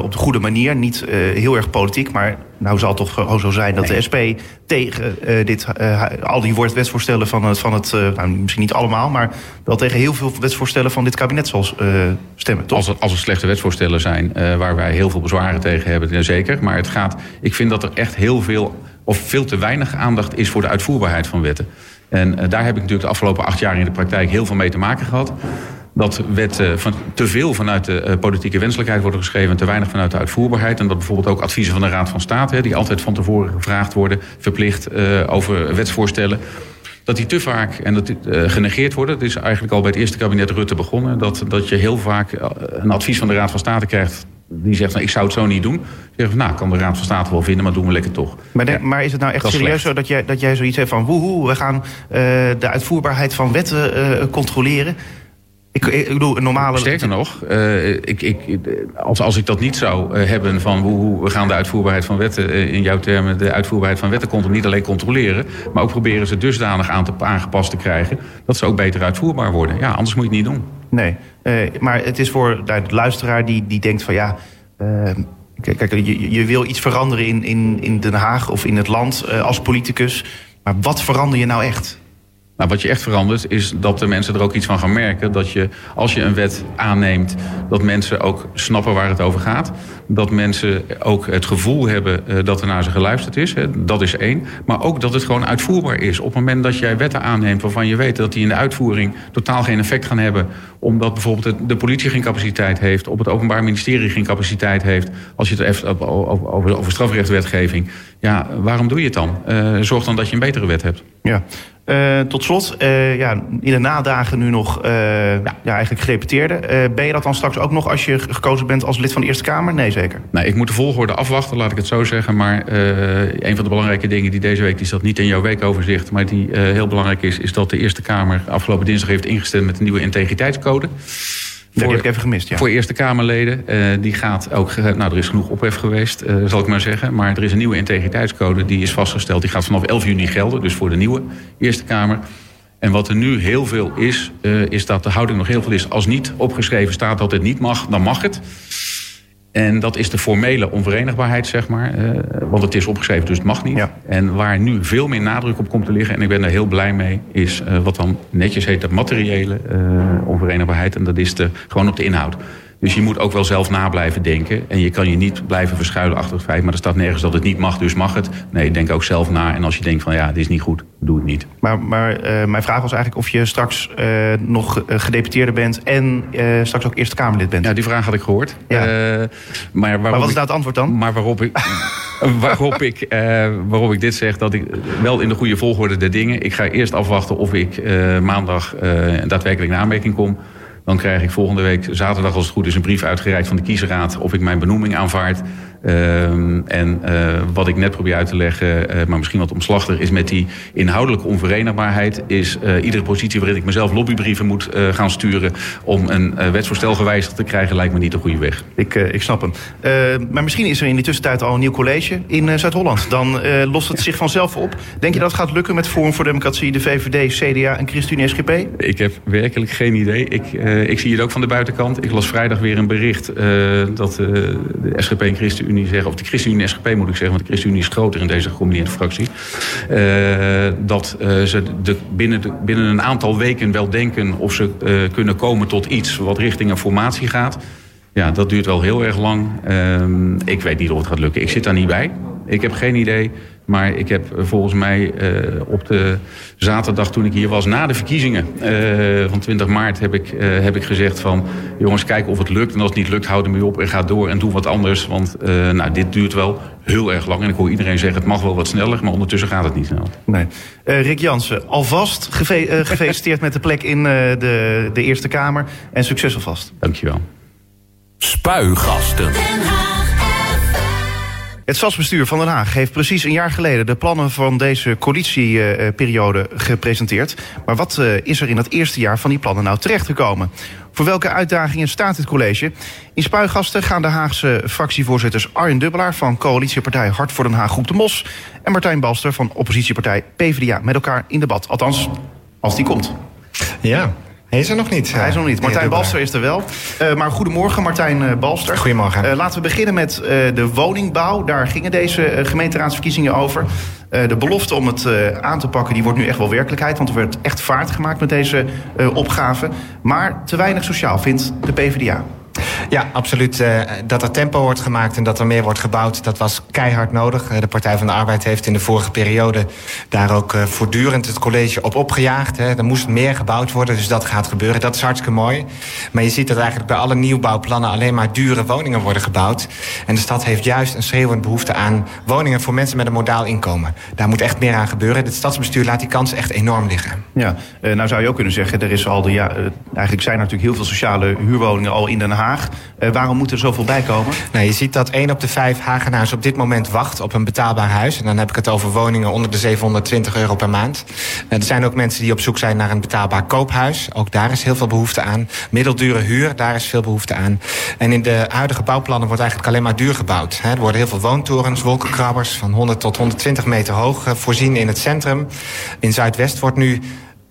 op de goede manier, niet heel erg politiek... maar nou zal het toch gewoon zo zijn dat nee. de SP tegen dit, uh, al die wetsvoorstellen van het, van het uh, nou, misschien niet allemaal, maar wel tegen heel veel wetsvoorstellen van dit kabinet zal stemmen. Toch? Als, er, als slechte wetsvoorstellen zijn waar wij heel veel bezwaren tegen hebben, zeker. Maar het gaat, ik vind dat er echt heel veel of veel te weinig aandacht is voor de uitvoerbaarheid van wetten. En daar heb ik natuurlijk de afgelopen acht jaar in de praktijk heel veel mee te maken gehad dat wetten van, te veel vanuit de uh, politieke wenselijkheid worden geschreven en te weinig vanuit de uitvoerbaarheid. En dat bijvoorbeeld ook adviezen van de Raad van State, hè, die altijd van tevoren gevraagd worden, verplicht uh, over wetsvoorstellen. Dat die te vaak en dat die, uh, genegeerd worden. Dat is eigenlijk al bij het eerste kabinet Rutte begonnen. Dat, dat je heel vaak een advies van de Raad van State krijgt die zegt, nou, ik zou het zo niet doen. Zeggen nou, kan de Raad van State wel vinden, maar doen we lekker toch. Maar, de, maar is het nou echt serieus zo dat jij, dat jij zoiets hebt van... woehoe, we gaan uh, de uitvoerbaarheid van wetten controleren... Ik, ik bedoel, een normale... Sterker nog, uh, ik, ik, als, als ik dat niet zou uh, hebben van hoe, hoe, we gaan de uitvoerbaarheid van wetten, uh, in jouw termen, de uitvoerbaarheid van wetten controleren, niet alleen controleren, maar ook proberen ze dusdanig aan te, aangepast te krijgen dat ze ook beter uitvoerbaar worden. Ja, anders moet je het niet doen. Nee, maar het is voor de luisteraar die, die denkt van ja. Kijk, je, je wil iets veranderen in, in, in Den Haag of in het land als politicus. Maar wat verander je nou echt? Nou, wat je echt verandert is dat de mensen er ook iets van gaan merken. Dat je, als je een wet aanneemt, dat mensen ook snappen waar het over gaat. Dat mensen ook het gevoel hebben uh, dat er naar ze geluisterd is. Hè. Dat is één. Maar ook dat het gewoon uitvoerbaar is. Op het moment dat jij wetten aanneemt waarvan je weet dat die in de uitvoering totaal geen effect gaan hebben. Omdat bijvoorbeeld de, politie geen capaciteit heeft. Op het Openbaar Ministerie geen capaciteit heeft. Als je het over, over, strafrechtwetgeving. Ja, waarom doe je het dan? Uh, zorg dan dat je een betere wet hebt. Ja. Uh, tot slot, uh, ja, in de nadagen nu nog uh, ja. ja. eigenlijk gerepeteerde. ben je dat dan straks ook nog als je gekozen bent als lid van de Eerste Kamer? Nee, zeker. Nee, ik moet de volgorde afwachten, laat ik het zo zeggen. Maar een van de belangrijke dingen die deze week, die staat niet in jouw weekoverzicht... maar die heel belangrijk is, is dat de Eerste Kamer afgelopen dinsdag heeft ingestemd... met een nieuwe integriteitscode. Dat heb ik even gemist, ja. Voor Eerste Kamerleden. Uh, die gaat ook... Nou, er is genoeg ophef geweest, uh, zal ik maar zeggen. Maar er is een nieuwe integriteitscode. Die is vastgesteld. Die gaat vanaf 11 juni gelden. Dus voor de nieuwe Eerste Kamer. En wat er nu heel veel is... Uh, is dat de houding nog heel veel is. Als niet opgeschreven staat dat het niet mag, dan mag het. En dat is de formele onverenigbaarheid, zeg maar. Uh, want het is opgeschreven, dus het mag niet. Ja. En waar nu veel meer nadruk op komt te liggen... en ik ben daar heel blij mee... is uh, wat dan netjes heet de materiële uh, onverenigbaarheid. En dat is de, gewoon op de inhoud. Dus je moet ook wel zelf na blijven denken. En je kan je niet blijven verschuilen achter het feit... maar er staat nergens dat het niet mag, dus mag het. Nee, denk ook zelf na. En als je denkt van ja, dit is niet goed, doe het niet. Maar, maar uh, mijn vraag was eigenlijk of je straks uh, nog gedeputeerde bent... en uh, straks ook Eerste Kamerlid bent. Ja, die vraag had ik gehoord. Ja. maar, maar wat is nou het antwoord dan? Maar waarop ik, waarop, ik, waarop ik dit zeg, dat ik wel in de goede volgorde der dingen... ik ga eerst afwachten of ik maandag daadwerkelijk in aanmerking kom... Dan krijg ik volgende week zaterdag, als het goed is, een brief uitgereikt van de kiesraad of ik mijn benoeming aanvaard. Um, en uh, wat ik net probeer uit te leggen, uh, maar misschien wat omslachtig, is met die inhoudelijke onverenigbaarheid, is uh, iedere positie waarin ik mezelf lobbybrieven moet gaan sturen om een wetsvoorstel gewijzigd te krijgen, lijkt me niet de goede weg. Ik, ik snap hem. maar misschien is er in die tussentijd al een nieuw college in Zuid-Holland. Dan lost het zich vanzelf op. Denk je dat het gaat lukken met Forum voor Democratie, de VVD, CDA en ChristenUnie SGP? Ik heb werkelijk geen idee. Ik, ik zie het ook van de buitenkant. Ik las vrijdag weer een bericht dat de SGP en ChristenUnie ChristenUnie zeggen, of de ChristenUnie en SGP moet ik zeggen, want de ChristenUnie is groter in deze gecombineerde fractie. dat ze de, binnen, binnen een aantal weken wel denken of ze kunnen komen tot iets wat richting een formatie gaat. Ja, dat duurt wel heel erg lang. Ehm, ik weet niet of het gaat lukken. Ik zit daar niet bij. Ik heb geen idee. Maar ik heb eh, volgens mij uh, op de zaterdag toen ik hier was... na de verkiezingen uh, van 20 maart heb ik, heb ik gezegd van... jongens, kijk of het lukt. En als het niet lukt, houd ermee op en ga door en doe wat anders. Want nou, dit duurt wel heel erg lang. En ik hoor iedereen zeggen, het mag wel wat sneller... maar ondertussen gaat het niet snel. Nee. Rick Jansen, alvast geve gefeliciteerd met de plek in de, de Eerste Kamer. En succes alvast. Dankjewel. Spuigasten. Het stadsbestuur van Den Haag heeft precies een jaar geleden de plannen van deze coalitieperiode gepresenteerd. Maar wat eh, is er in dat eerste jaar van die plannen nou terechtgekomen? Voor welke uitdagingen staat het college? In Spuigasten gaan de Haagse fractievoorzitters Arjen Dubbelaar van coalitiepartij Hart voor Den Haag Groep de Mos en Martijn Balster van oppositiepartij PvdA met elkaar in debat. Althans, als die komt. Ja, hij is er nog niet. Hij is er nog niet. Martijn Balster is er wel. Uh, maar goedemorgen, Martijn uh, Balster. Goedemorgen. Uh, laten we beginnen met de woningbouw. Daar gingen deze gemeenteraadsverkiezingen over. de belofte om het aan te pakken, die wordt nu echt wel werkelijkheid. Want er werd echt vaart gemaakt met deze opgave. Maar te weinig sociaal, vindt de PvdA. Ja, absoluut. Uh, dat er tempo wordt gemaakt en dat er meer wordt gebouwd, dat was keihard nodig. Uh, de Partij van de Arbeid heeft in de vorige periode daar ook uh, voortdurend het college op opgejaagd. Hè. Er moest meer gebouwd worden, dus dat gaat gebeuren. Dat is hartstikke mooi. Maar je ziet dat eigenlijk bij alle nieuwbouwplannen alleen maar dure woningen worden gebouwd. En de stad heeft juist een schreeuwend behoefte aan woningen voor mensen met een modaal inkomen. Daar moet echt meer aan gebeuren. Het stadsbestuur laat die kans echt enorm liggen. Ja, nou zou je ook kunnen zeggen, er is al de, ja, eigenlijk zijn natuurlijk heel veel sociale huurwoningen al in Den Haag. Uh, waarom moet er zoveel bij komen? Nou, je ziet dat 1 op de 5 Hagenaars op dit moment wacht op een betaalbaar huis. En dan heb ik het over woningen onder de 720 euro per maand. Uh, er zijn ook mensen die op zoek zijn naar een betaalbaar koophuis. Ook daar is heel veel behoefte aan. Middeldure huur, daar is veel behoefte aan. En in de huidige bouwplannen wordt eigenlijk alleen maar duur gebouwd. Er worden heel veel woontorens, wolkenkrabbers van 100 tot 120 meter hoog uh, voorzien in het centrum. In Zuidwest wordt nu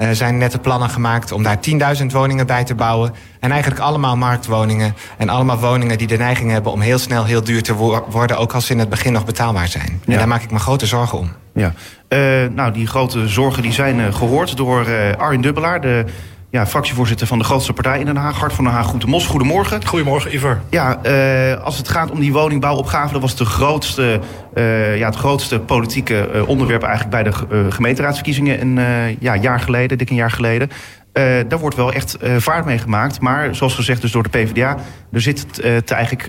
uh, zijn nette plannen gemaakt om daar 10.000 woningen bij te bouwen. En eigenlijk allemaal marktwoningen. En allemaal woningen die de neiging hebben om heel snel heel duur te worden. Ook als ze in het begin nog betaalbaar zijn. En daar maak ik me grote zorgen om. Ja, uh, nou die grote zorgen die zijn uh, gehoord door Arjen Dubbelaar. De ja, fractievoorzitter van de grootste partij in Den Haag, Hart van Den Haag, Goed de Mos. Goedemorgen. Goedemorgen, Iver. Ja, uh, als het gaat om die woningbouwopgave, dat was de grootste, uh, ja, het grootste politieke uh, onderwerp eigenlijk bij de gemeenteraadsverkiezingen een ja, jaar geleden, dik een jaar geleden. daar wordt wel echt vaart mee gemaakt. Maar zoals gezegd dus door de PvdA, er zit te eigenlijk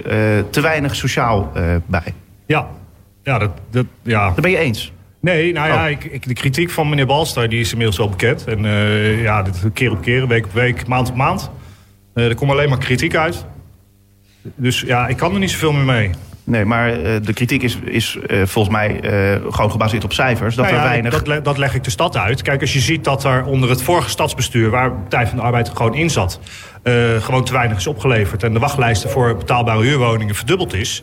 te weinig sociaal bij. Ja, ja, dat, dat, ja. Daar ben je eens? Nee, nou ja, oh. ik, ik, de kritiek van meneer Balster die is inmiddels wel bekend. En uh, ja, dit keer op keer, week op week, maand op maand. Uh, er komt alleen maar kritiek uit. Dus ja, ik kan er niet zoveel meer mee. Nee, maar uh, de kritiek is, is volgens mij gewoon gebaseerd op cijfers. Dat nou ja, er weinig... dat, dat, leg ik de stad uit. Kijk, als je ziet dat er onder het vorige stadsbestuur... waar Partij van de Arbeid gewoon in zat... gewoon te weinig is opgeleverd... en de wachtlijsten voor betaalbare huurwoningen verdubbeld is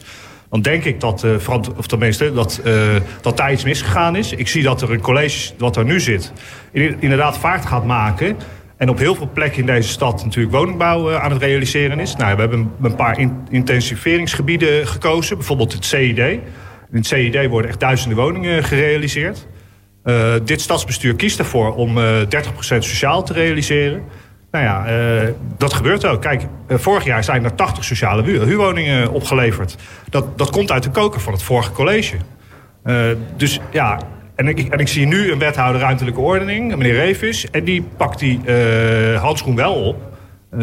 dan denk ik dat, uh, of tenminste, dat, uh, dat daar iets misgegaan is. Ik zie dat er een college, wat er nu zit, inderdaad vaart gaat maken. En op heel veel plekken in deze stad natuurlijk woningbouw uh, aan het realiseren is. Nou, we hebben een paar in, intensiveringsgebieden gekozen. Bijvoorbeeld het CID. In het CID worden echt duizenden woningen gerealiseerd. dit stadsbestuur kiest ervoor om 30% sociaal te realiseren. Nou ja, uh, dat gebeurt ook. Kijk, uh, vorig jaar zijn er 80 sociale huurwoningen opgeleverd. Dat, dat komt uit de koker van het vorige college. Dus ja, en ik, en ik zie nu een wethouder ruimtelijke ordening, meneer Revis... en die pakt die handschoen wel op.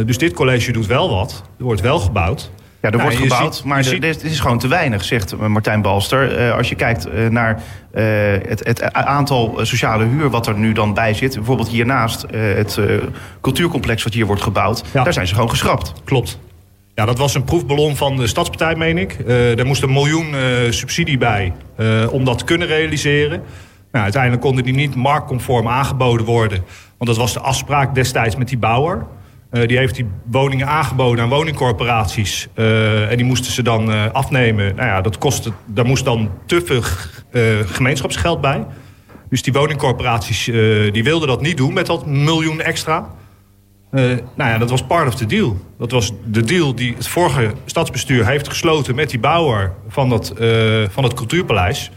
dus dit college doet wel wat. Er wordt wel gebouwd. Ja, er wordt gebouwd, maar dit is gewoon te weinig, zegt Martijn Balster. Uh, als je kijkt uh, naar uh, het, het, aantal sociale huur wat er nu dan bij zit... bijvoorbeeld hiernaast het cultuurcomplex wat hier wordt gebouwd... Ja. daar zijn ze gewoon geschrapt. Klopt. Ja, dat was een proefballon van de Stadspartij, meen ik. er moest een miljoen subsidie bij om dat te kunnen realiseren. Nou, uiteindelijk konden die niet marktconform aangeboden worden. Want dat was de afspraak destijds met die bouwer... Uh, die heeft die woningen aangeboden aan woningcorporaties. Uh, en die moesten ze dan uh, afnemen. Nou ja, dat kostte, daar moest dan te veel gemeenschapsgeld bij. Dus die woningcorporaties die wilden dat niet doen met dat miljoen extra. Nou ja, dat was part of the deal. Dat was de deal die het vorige stadsbestuur heeft gesloten met die bouwer van, dat, van het cultuurpaleis.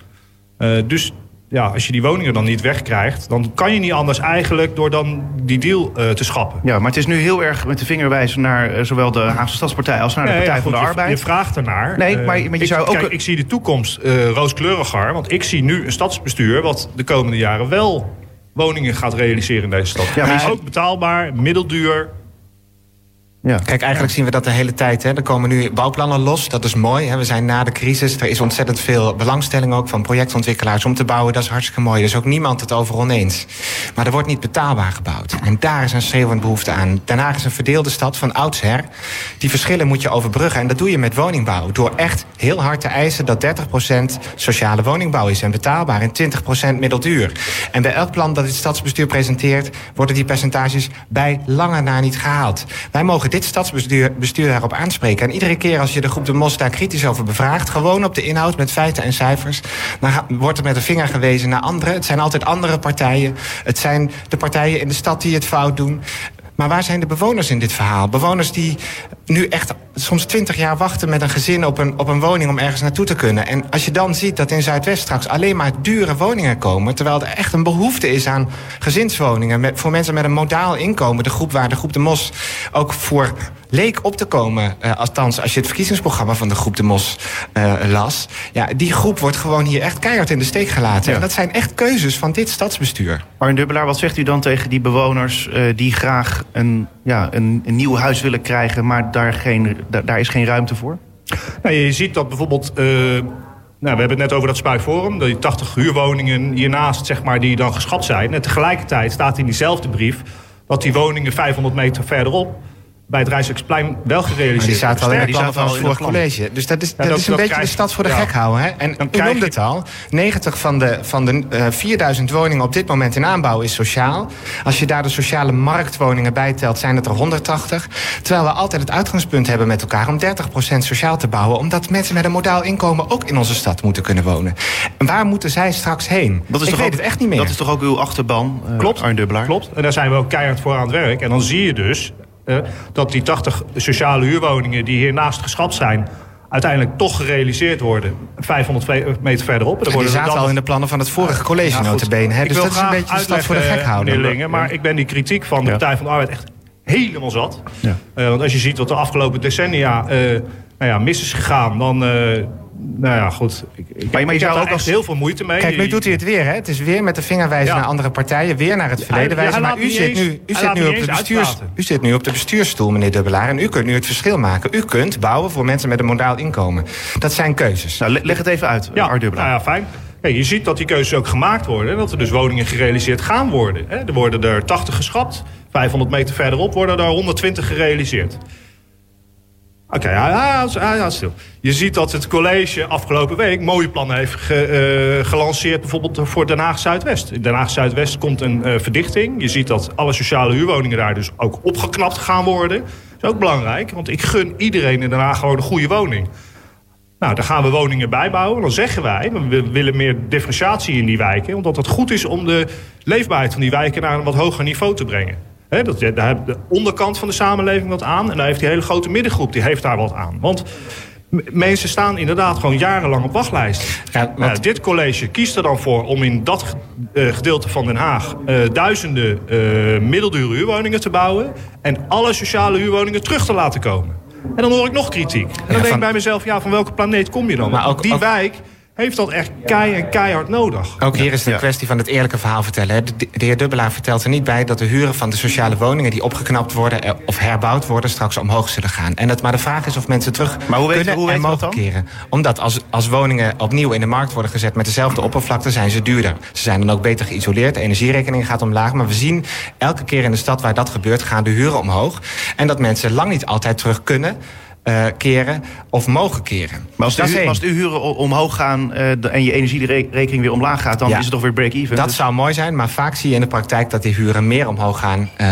Dus ja, als je die woningen dan niet wegkrijgt... dan kan je niet anders eigenlijk door dan die deal uh, te schappen. Ja, maar het is nu heel erg met de vinger wijzen naar uh, zowel de Haagse Stadspartij... als naar de nee, Partij ja, goed, van de je, Arbeid. Je vraagt ernaar. Nee, maar, maar je ik, zou ook... Kijk, ik zie de toekomst rooskleuriger. Want ik zie nu een stadsbestuur... wat de komende jaren wel woningen gaat realiseren in deze stad. Ja, maar is ook betaalbaar, middelduur... Ja. Kijk, eigenlijk zien we dat de hele tijd. Hè. Er komen nu bouwplannen los. Dat is mooi. Hè. We zijn na de crisis. Er is ontzettend veel belangstelling ook van projectontwikkelaars om te bouwen. Dat is hartstikke mooi. Er is ook niemand het over oneens. Maar er wordt niet betaalbaar gebouwd. En daar is een schreeuwend behoefte aan. Haag is een verdeelde stad van oudsher. Die verschillen moet je overbruggen. En dat doe je met woningbouw. Door echt heel hard te eisen dat 30% sociale woningbouw is en betaalbaar. En 20% middelduur. En bij elk plan dat het stadsbestuur presenteert, worden die percentages bij lange na niet gehaald. Wij mogen dit stadsbestuur bestuur daarop aanspreken. En iedere keer als je de groep de Mos daar kritisch over bevraagt... gewoon op de inhoud met feiten en cijfers... dan wordt er met de vinger gewezen naar anderen. Het zijn altijd andere partijen. Het zijn de partijen in de stad die het fout doen. Maar waar zijn de bewoners in dit verhaal? Bewoners die nu echt soms twintig jaar wachten met een gezin op een, op een woning om ergens naartoe te kunnen. En als je dan ziet dat in Zuidwest straks alleen maar dure woningen komen, terwijl er echt een behoefte is aan gezinswoningen met, voor mensen met een modaal inkomen, de groep waar de groep de Mos ook voor leek op te komen, uh, althans als je het verkiezingsprogramma van de groep de Mos uh, las. Ja, die groep wordt gewoon hier echt keihard in de steek gelaten. Ja. En dat zijn echt keuzes van dit stadsbestuur. Arjen Dubbelaar, wat zegt u dan tegen die bewoners uh, die graag een, ja, een, een nieuw huis willen krijgen, maar daar, geen, daar, is geen ruimte voor? Nou, je ziet dat bijvoorbeeld. nou, we hebben het net over dat Spuiforum. Die 80 huurwoningen hiernaast, zeg maar, die dan geschat zijn. En tegelijkertijd staat in diezelfde brief dat die woningen 500 meter verderop bij het Rijksdagsplein wel gerealiseerd. Maar die zaten al in de plannen van het vorige college. Dus dat is, ja, dat is een beetje krijg, de stad voor de ja. gek houden. Hè? En u noemde het al. 90 van de, van de uh, 4000 woningen op dit moment in aanbouw is sociaal. Als je daar de sociale marktwoningen bij telt, zijn het er 180. Terwijl we altijd het uitgangspunt hebben met elkaar om 30% sociaal te bouwen. Omdat mensen met een modaal inkomen ook in onze stad moeten kunnen wonen. En waar moeten zij straks heen? Dat is Ik toch weet ook, het echt niet meer. Dat is toch ook uw achterban, uh, Klopt, Dubbelaar? Klopt, en daar zijn we ook keihard voor aan het werk. En dan zie je dus dat die 80 sociale huurwoningen die hiernaast geschat zijn... uiteindelijk toch gerealiseerd worden 500 meter verderop. En die zaten al in de plannen van het vorige college ja, notabene. Hè? Dus dat is een beetje de stad voor de gek houden. Meneer Lingen, maar ik ben die kritiek van de Partij van de Arbeid echt helemaal zat. Ja. Uh, want als je ziet wat de afgelopen decennia uh, nou ja, mis is gegaan... dan, nou ja, goed. Ik, ik, maar, maar je zou ook als heel veel moeite mee. Kijk, nu doet hij het weer, hè? Het is weer met de vinger wijzen ja. naar andere partijen, weer naar het verleden wijzen. Maar u zit, eens, nu, u, zit nu op de bestuurs, u zit nu op de bestuursstoel, meneer Dubbelaar. En u kunt nu het verschil maken. U kunt bouwen voor mensen met een modaal inkomen. Dat zijn keuzes. Nou, leg het even uit, ja, Art Dubbelaar. Nou ja, fijn. Je ziet dat die keuzes ook gemaakt worden. Dat er dus woningen gerealiseerd gaan worden. Hè? Er worden er 80 geschat. 500 meter verderop worden er 120 gerealiseerd. Oké, okay, stil. Je ziet dat het college afgelopen week mooie plannen heeft ge, uh, gelanceerd... bijvoorbeeld voor Den Haag Zuidwest. In Den Haag Zuidwest komt een uh, verdichting. Je ziet dat alle sociale huurwoningen daar dus ook opgeknapt gaan worden. Dat is ook belangrijk, want ik gun iedereen in Den Haag gewoon een goede woning. Nou, daar gaan we woningen bijbouwen. Dan zeggen wij, we willen meer differentiatie in die wijken... omdat het goed is om de leefbaarheid van die wijken naar een wat hoger niveau te brengen. He, dat, daar heeft de onderkant van de samenleving wat aan. En daar heeft die hele grote middengroep die heeft daar wat aan. Want mensen staan inderdaad gewoon jarenlang op wachtlijst. Ja, want... dit college kiest er dan voor om in dat uh, gedeelte van Den Haag... Uh, duizenden uh, middeldure huurwoningen te bouwen... en alle sociale huurwoningen terug te laten komen. En dan hoor ik nog kritiek. En dan ja, denk van... ik bij mezelf, ja, van welke planeet kom je dan? Maar ook, die ook... wijk heeft dat echt kei en keihard nodig. Ook hier is de ja. kwestie van het eerlijke verhaal vertellen. De, de heer Dubbelaar vertelt er niet bij dat de huren van de sociale woningen... die opgeknapt worden of herbouwd worden, straks omhoog zullen gaan. En dat maar de vraag is of mensen terug maar hoe kunnen weet, hoe en mogen keren. Omdat als, als woningen opnieuw in de markt worden gezet met dezelfde oppervlakte... zijn ze duurder. Ze zijn dan ook beter geïsoleerd. De energierekening gaat omlaag. Maar we zien elke keer in de stad waar dat gebeurt... gaan de huren omhoog. En dat mensen lang niet altijd terug kunnen... Uh, keren of mogen keren. Maar als, de, als de huren omhoog gaan uh, en je energierekening weer omlaag gaat... dan ja, is het toch weer break-even? Dat dus... zou mooi zijn, maar vaak zie je in de praktijk... dat die huren meer omhoog gaan uh,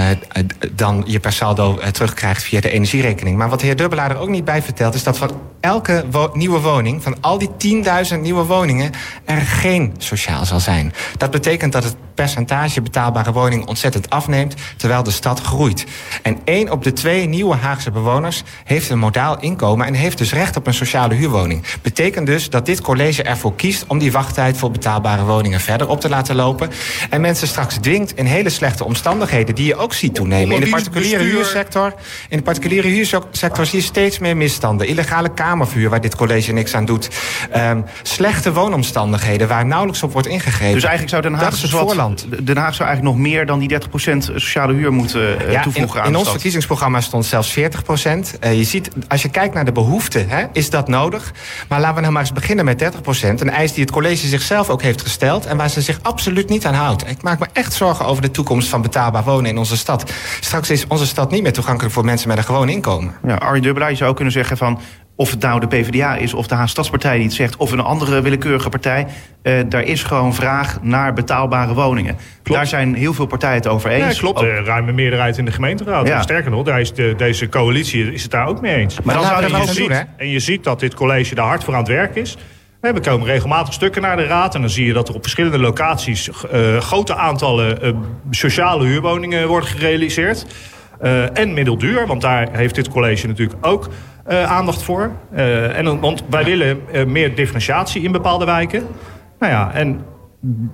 dan je per saldo terugkrijgt via de energierekening. Maar wat de heer Dubbelaar er ook niet bij vertelt... is dat van elke wo nieuwe woning, van al die 10.000 nieuwe woningen... er geen sociaal zal zijn. Dat betekent dat het percentage betaalbare woningen ontzettend afneemt, terwijl de stad groeit. En één op de twee nieuwe Haagse bewoners heeft een modaal inkomen en heeft dus recht op een sociale huurwoning. Betekent dus dat dit college ervoor kiest om die wachttijd voor betaalbare woningen verder op te laten lopen. En mensen straks dwingt in hele slechte omstandigheden, die je ook ziet toenemen. In de particuliere huursector, in de particuliere huursector zie je steeds meer misstanden. Illegale kamervuur, waar dit college niks aan doet. Um, slechte woonomstandigheden, waar nauwelijks op wordt ingegrepen. Dus eigenlijk zou Den Haag, dat is het dus voorland. Den Haag zou eigenlijk nog meer dan die 30% sociale huur moeten eh, Ja, toevoegen in, aan in ons verkiezingsprogramma stond zelfs 40 procent. je ziet, als je kijkt naar de behoeften, hè, is dat nodig. Maar laten we nou maar eens beginnen met 30 procent. Een eis die het college zichzelf ook heeft gesteld... en waar ze zich absoluut niet aan houdt. Ik maak me echt zorgen over de toekomst van betaalbaar wonen in onze stad. Straks is onze stad niet meer toegankelijk voor mensen met een gewoon inkomen. Ja, Arjen Dubbelaar, je zou kunnen zeggen van... of het nou de PvdA is of de Haagse Stadspartij die het zegt... of een andere willekeurige partij, eh, daar is gewoon vraag naar betaalbare woningen. Daar zijn heel veel partijen het over eens. Ja, klopt. Ook- De ruime meerderheid in de gemeenteraad. Ja. Sterker nog, daar is de, deze coalitie is het daar ook mee eens. Maar dan zou je doen, ziet, hè? en je ziet dat dit college daar hard voor aan het werk is. Hè, We komen regelmatig stukken naar de raad. En dan zie je dat er op verschillende locaties eh, grote aantallen eh, sociale huurwoningen worden gerealiseerd. Eh, en middelduur, want daar heeft dit college natuurlijk ook eh, aandacht voor. Eh, en, want wij willen eh, meer differentiatie in bepaalde wijken. Nou ja, en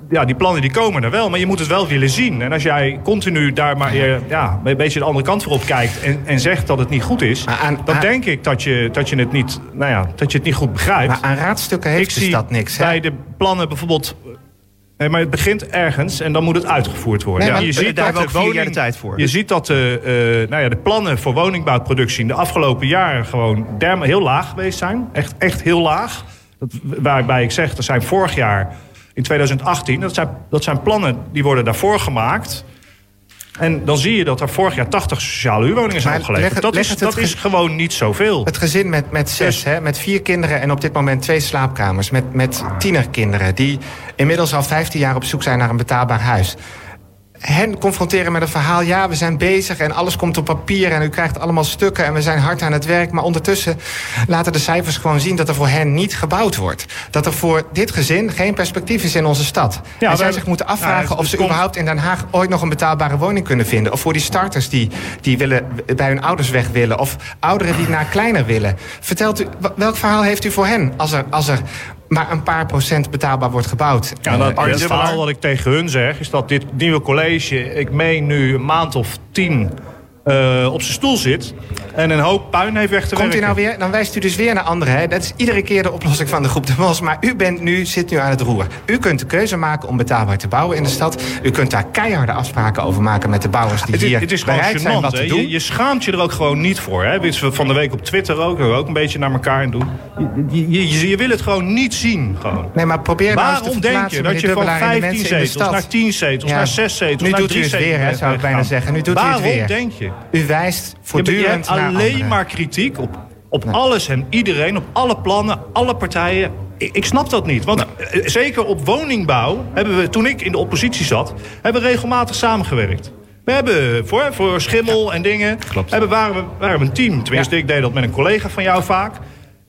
ja, die plannen die komen er wel, maar je moet het wel willen zien. En als jij continu daar maar eh, ja, een beetje de andere kant voor op kijkt... en, en zegt dat het niet goed is... Aan- dan aan- denk ik dat je, dat, je het niet, nou ja, dat je het niet goed begrijpt. Maar aan raadstukken heeft ik zie stad niks. Hè? bij de plannen bijvoorbeeld... Nee, maar het begint ergens en dan moet het uitgevoerd worden. Nee, maar je daar ziet hebben dat we de woning- jaar de tijd voor. Je ziet dat de, eh, nou ja, de plannen voor woningbouwproductie... in de afgelopen jaren gewoon derm heel laag geweest zijn. Echt, echt heel laag. Dat, waarbij ik zeg, er zijn vorig jaar, in 2018... Dat zijn, dat zijn plannen die worden daarvoor gemaakt... En dan zie je dat er vorig jaar 80 sociale huurwoningen zijn Maar opgeleverd. leg dat leg is, dat is gewoon niet zoveel. Het gezin met, met zes, hè, met vier kinderen en op dit moment twee slaapkamers. Met, met tienerkinderen die inmiddels al 15 jaar op zoek zijn naar een betaalbaar huis. Hen confronteren met een verhaal. Ja, we zijn bezig en alles komt op papier en u krijgt allemaal stukken en we zijn hard aan het werk. Maar ondertussen laten de cijfers gewoon zien dat er voor hen niet gebouwd wordt. Dat er voor dit gezin geen perspectief is in onze stad. en zij zich moeten afvragen het- of ze komt- überhaupt in Den Haag ooit nog een betaalbare woning kunnen vinden. Of voor die starters die, die willen, bij hun ouders weg willen. Of ouderen die naar kleiner willen. Vertelt u, welk verhaal heeft u voor hen als er, als er maar een paar procent betaalbaar wordt gebouwd? Ja, dat, het Dubbelaar. verhaal wat ik tegen hun zeg... is dat dit nieuwe college, ik meen nu een maand of tien... eh, op zijn stoel zit en een hoop puin heeft weg te Komt u nou weer? Dan wijst u dus weer naar anderen. Hè? Dat is iedere keer de oplossing van de groep de Mos. Maar u bent nu, zit nu aan het roer. U kunt de keuze maken om betaalbaar te bouwen in de stad. U kunt daar keiharde afspraken over maken met de bouwers die Het hier het is gewoon bereid zijn wat te doen. Je, je schaamt je er ook gewoon niet voor. Hè? Van de week op Twitter ook. We ook een beetje naar elkaar doen. Je, je, wil het gewoon niet zien. Gewoon. Nee, maar probeer nou eens te Waarom denk je dat je van Dubbelaar, in de 15 mensen in de zetels naar 10 zetels, Ja. naar 6 zetels, Nu naar doet u 3 het zetels weer, hè, zou ik bijna zeggen. Nu doet u het Waarom weer. denk je? U wijst voortdurend naar alleen anderen. maar kritiek op, op alles en iedereen, op alle plannen, alle partijen. Ik, ik snap dat niet. Want eh, zeker op woningbouw hebben we, toen ik in de oppositie zat, hebben we regelmatig samengewerkt. We hebben voor, voor schimmel en dingen. Klopt. Hebben, waren, we, waren we een team. Tenminste, Ja. ik deed dat met een collega van jou vaak.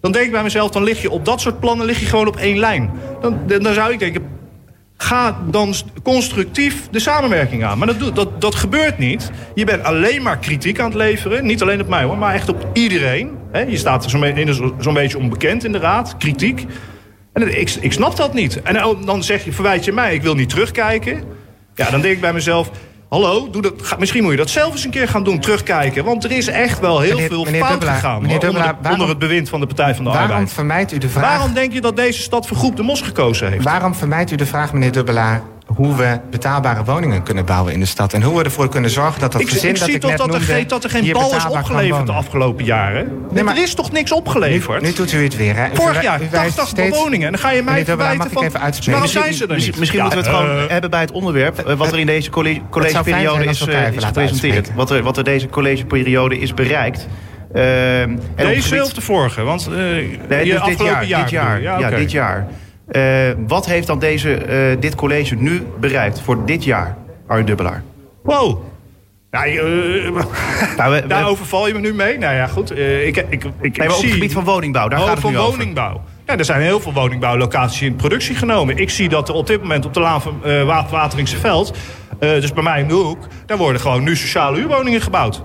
Dan denk ik bij mezelf, dan lig je op dat soort plannen lig je gewoon op één lijn. Dan dan zou ik denken, ga dan st- constructief de samenwerking aan. Maar dat, dat, dat gebeurt niet. Je bent alleen maar kritiek aan het leveren. Niet alleen op mij hoor, maar echt op iedereen. Je staat zo'n beetje onbekend in de raad. Kritiek. En ik, ik snap dat niet. En dan zeg je, verwijt je mij, ik wil niet terugkijken. Ja, dan denk ik bij mezelf... Hallo, doe dat, ga- misschien moet je dat zelf eens een keer gaan doen, terugkijken. Want er is echt wel heel Meneer- veel meneer fout Dubbelaar, gegaan meneer onder, Dubbelaar, de- waarom- onder het bewind van de Partij van de Waarom Arbeid. vermijdt u de vraag... Waarom denk je dat deze stad voor Groep de Mos gekozen heeft? Waarom vermijdt u de vraag, meneer Dubbelaar... hoe we betaalbare woningen kunnen bouwen in de stad... en hoe we ervoor kunnen zorgen dat dat Ik, gezin ik dat zie ik toch net dat er, noemde, geen, dat er geen hier bal is opgeleverd de afgelopen jaren. Nee, maar- er is toch niks opgeleverd? Nu, nu doet u het weer, hè? Vorig jaar u wijst 80 steeds- woningen. En dan ga je mij verwijten mag ik van... even uitspreken? Waarom zijn ze er Misschien, niet? misschien Ja, moeten we het eh, gewoon hebben bij het onderwerp... eh, wat er in deze collegeperiode is, eh, is gepresenteerd. Wat er, wat er deze collegeperiode is bereikt. Ehm, en Deze gebied- of de vorige? Want eh Nee, dus dit afgelopen jaar. dit jaar. Ja, dit jaar. Eh, wat heeft dan deze, eh, dit college nu bereikt voor dit jaar, Arjen Dubbelaar? Wow. Nou, eh, Nou, we- we- daar overval je me nu mee. Nou ja, goed. ik, ik, ik, ik nee, maar op zie... het gebied van woningbouw, daar oh, gaat het nu over. woningbouw. Ja, er zijn heel veel woningbouwlocaties in productie genomen. Ik zie dat er op dit moment op de Laan van Wateringse Veld... Dus bij mij in de hoek, daar worden gewoon nu sociale huurwoningen gebouwd.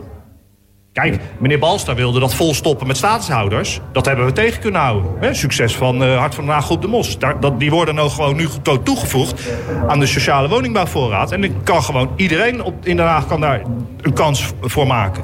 Kijk, meneer Balsta wilde dat vol stoppen met statushouders. Dat hebben we tegen kunnen houden. Succes van uh, Hart van den Haag Groep de Mos. Daar, dat, die worden nou gewoon nu toegevoegd aan de sociale woningbouwvoorraad. En dan kan gewoon iedereen op, in Den Haag kan daar een kans voor maken.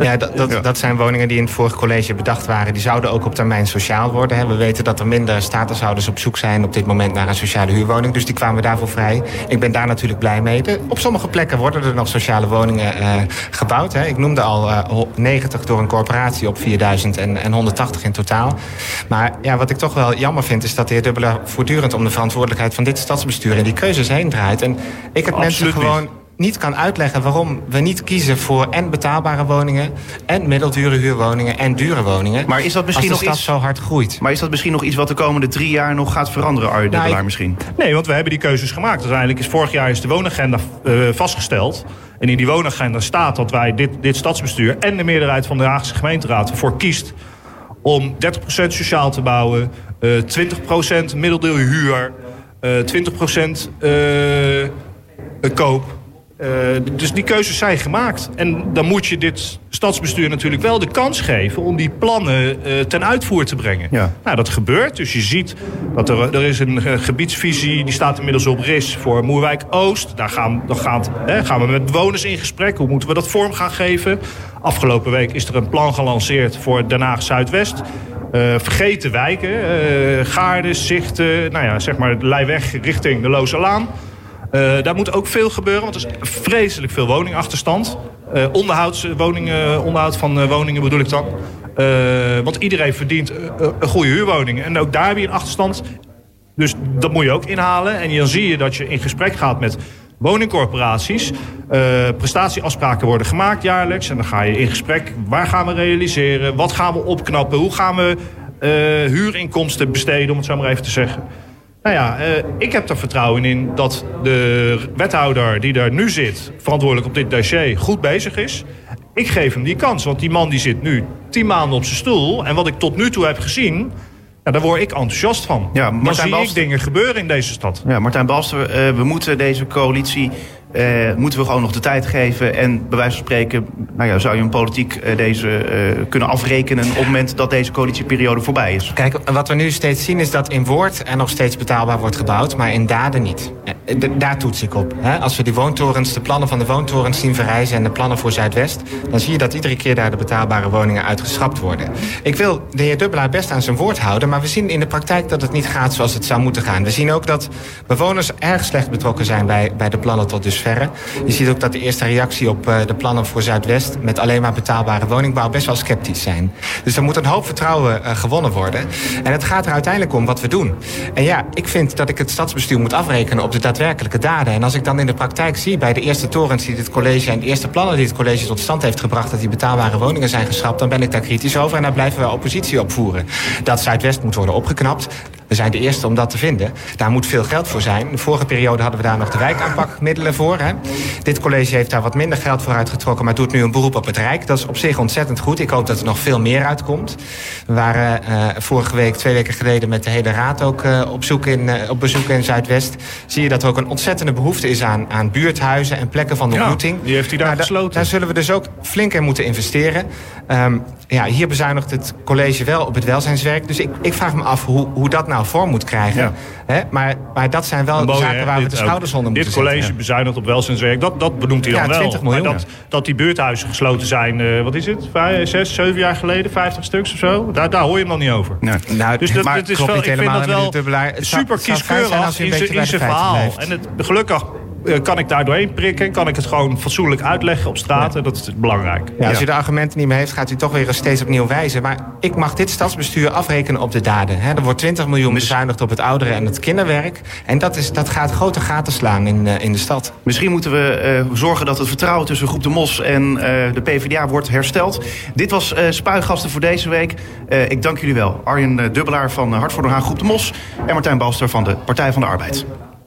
Ja, dat, dat, dat, zijn woningen die in het vorige college bedacht waren. Die zouden ook op termijn sociaal worden. We weten dat er minder statushouders op zoek zijn op dit moment naar een sociale huurwoning. Dus die kwamen daarvoor vrij. Ik ben daar natuurlijk blij mee. op sommige plekken worden er nog sociale woningen uh, gebouwd. Hè. Ik noemde al uh, eh, 90 door een corporatie op 4000 en, en 180 in totaal. Maar ja, wat ik toch wel jammer vind is dat de heer Dubbeler voortdurend om de verantwoordelijkheid van dit stadsbestuur en die keuzes heen draait. En ik heb mensen gewoon niet kan uitleggen waarom we niet kiezen voor en betaalbare woningen... en middeldure huurwoningen en dure woningen. Maar is dat misschien nog iets zo hard groeit? Maar is dat misschien nog iets wat de komende drie jaar nog gaat veranderen, Arjen nou, misschien? Nee, want we hebben die keuzes gemaakt. Uiteindelijk is vorig jaar is de woonagenda uh, vastgesteld. En in die woonagenda staat dat wij dit, dit stadsbestuur... en de meerderheid van de Haagse gemeenteraad ervoor kiest... om 30% sociaal te bouwen, uh, eh, 20% middeldure huur... Uh, 20% koop uh, dus die keuzes zijn gemaakt. En dan moet je dit stadsbestuur natuurlijk wel de kans geven... om die plannen uh, ten uitvoer te brengen. Ja. Nou, dat gebeurt. Dus je ziet dat er, er is een gebiedsvisie... die staat inmiddels op RIS voor Moerwijk-Oost. Daar gaan, dan gaat, hè, gaan we met bewoners in gesprek. Hoe moeten we dat vorm gaan geven? Afgelopen week is er een plan gelanceerd voor Den Haag Zuidwest... Uh, vergeten wijken, Gaarden, Zichten, nou ja, zeg maar Leijweg richting de Loze Laan. Uh, daar moet ook veel gebeuren, want er is vreselijk veel woningachterstand. Uh, onderhoudswoningen, onderhoud van woningen bedoel ik dan. want iedereen verdient een goede huurwoning. En ook daar heb een achterstand. Dus dat moet je ook inhalen. En dan zie je dat je in gesprek gaat met woningcorporaties. prestatieafspraken worden gemaakt jaarlijks. En dan ga je in gesprek. Waar gaan we realiseren? Wat gaan we opknappen? Hoe gaan we huurinkomsten besteden, om het zo maar even te zeggen? Nou ja, uh, ik heb er vertrouwen in dat de wethouder die daar nu zit... verantwoordelijk op dit dossier, goed bezig is. Ik geef hem die kans, want die man die zit nu tien maanden op zijn stoel... en wat ik tot nu toe heb gezien... Ja, daar word ik enthousiast van. Ja, Dan zie ik dingen gebeuren in deze stad. Ja, Martijn Balster, uh, we moeten deze coalitie uh, moeten we gewoon nog de tijd geven. En bij wijze van spreken nou ja, zou je een politiek uh, deze uh, kunnen afrekenen... op het moment dat deze coalitieperiode voorbij is. Kijk, wat we nu steeds zien is dat in woord er nog steeds betaalbaar wordt gebouwd... maar in daden niet. daar toets ik op. Hè? Als we die woontorens, de plannen van de woontorens zien verrijzen... en de plannen voor Zuidwest... dan zie je dat iedere keer daar de betaalbare woningen uitgeschrapt worden. Ik wil de heer Dubbelaar best aan zijn woord houden... maar we zien in de praktijk dat het niet gaat zoals het zou moeten gaan. We zien ook dat bewoners erg slecht betrokken zijn bij, bij de plannen tot je ziet ook dat de eerste reactie op eh, de plannen voor Zuidwest... met alleen maar betaalbare woningbouw best wel sceptisch zijn. Dus er moet een hoop vertrouwen uh, gewonnen worden. En het gaat er uiteindelijk om wat we doen. En ja, ik vind dat ik het stadsbestuur moet afrekenen op de daadwerkelijke daden. En als ik dan in de praktijk zie bij de eerste torens die dit college... en de eerste plannen die het college tot stand heeft gebracht... dat die betaalbare woningen zijn geschrapt, dan ben ik daar kritisch over. En daar blijven we oppositie op voeren. Dat Zuidwest moet worden opgeknapt. We zijn de eerste om dat te vinden. Daar moet veel geld voor zijn. De vorige periode hadden we daar nog de wijkaanpakmiddelen voor. Hè. Dit college heeft daar wat minder geld voor uitgetrokken... maar doet nu een beroep op het Rijk. Dat is op zich ontzettend goed. Ik hoop dat er nog veel meer uitkomt. We waren uh, vorige week, twee weken geleden... met de hele raad ook uh, op, zoek in, uh, op bezoek in Zuidwest. Zie je dat er ook een ontzettende behoefte is aan, aan buurthuizen... en plekken van ontmoeting. Ja, die heeft hij daar nou, gesloten. Daar zullen we dus ook flink in moeten investeren. Um, ja, hier bezuinigt het college wel op het welzijnswerk. Dus ik, ik vraag me af hoe, hoe dat nou vorm moet krijgen. Ja. maar, maar dat zijn wel Mooi, zaken waar we de schouders onder moeten Dit college bezuinigt op welzijnswerk, dat, dat benoemt hij dan ja, 20 wel. Miljoen, dat, dat die buurthuizen gesloten zijn, uh, wat is het, vijf, zes, zeven jaar geleden, 50 stuks of zo. Daar, daar hoor je hem nog niet over. Nee. Nou, dus dat, maar dat is wel, ik vind dat wel super kieskeurig in zijn verhaal. En het, gelukkig eh, kan ik daar doorheen prikken? Kan ik het gewoon fatsoenlijk uitleggen op straat? En dat is belangrijk. Ja, als u de argumenten niet meer heeft, gaat u toch weer steeds opnieuw wijzen. Maar ik mag dit stadsbestuur afrekenen op de daden. er wordt 20 miljoen bezuinigd op het ouderen en het kinderwerk. En dat, is, dat gaat grote gaten slaan in, uh, in de stad. Misschien moeten we uh, zorgen dat het vertrouwen tussen Groep de Mos en uh, de PvdA wordt hersteld. Dit was Spuigasten voor deze week. ik dank jullie wel. Arjen Dubbelaar van Hart voor de Haag Groep de Mos. En Martijn Balster van de Partij van de Arbeid.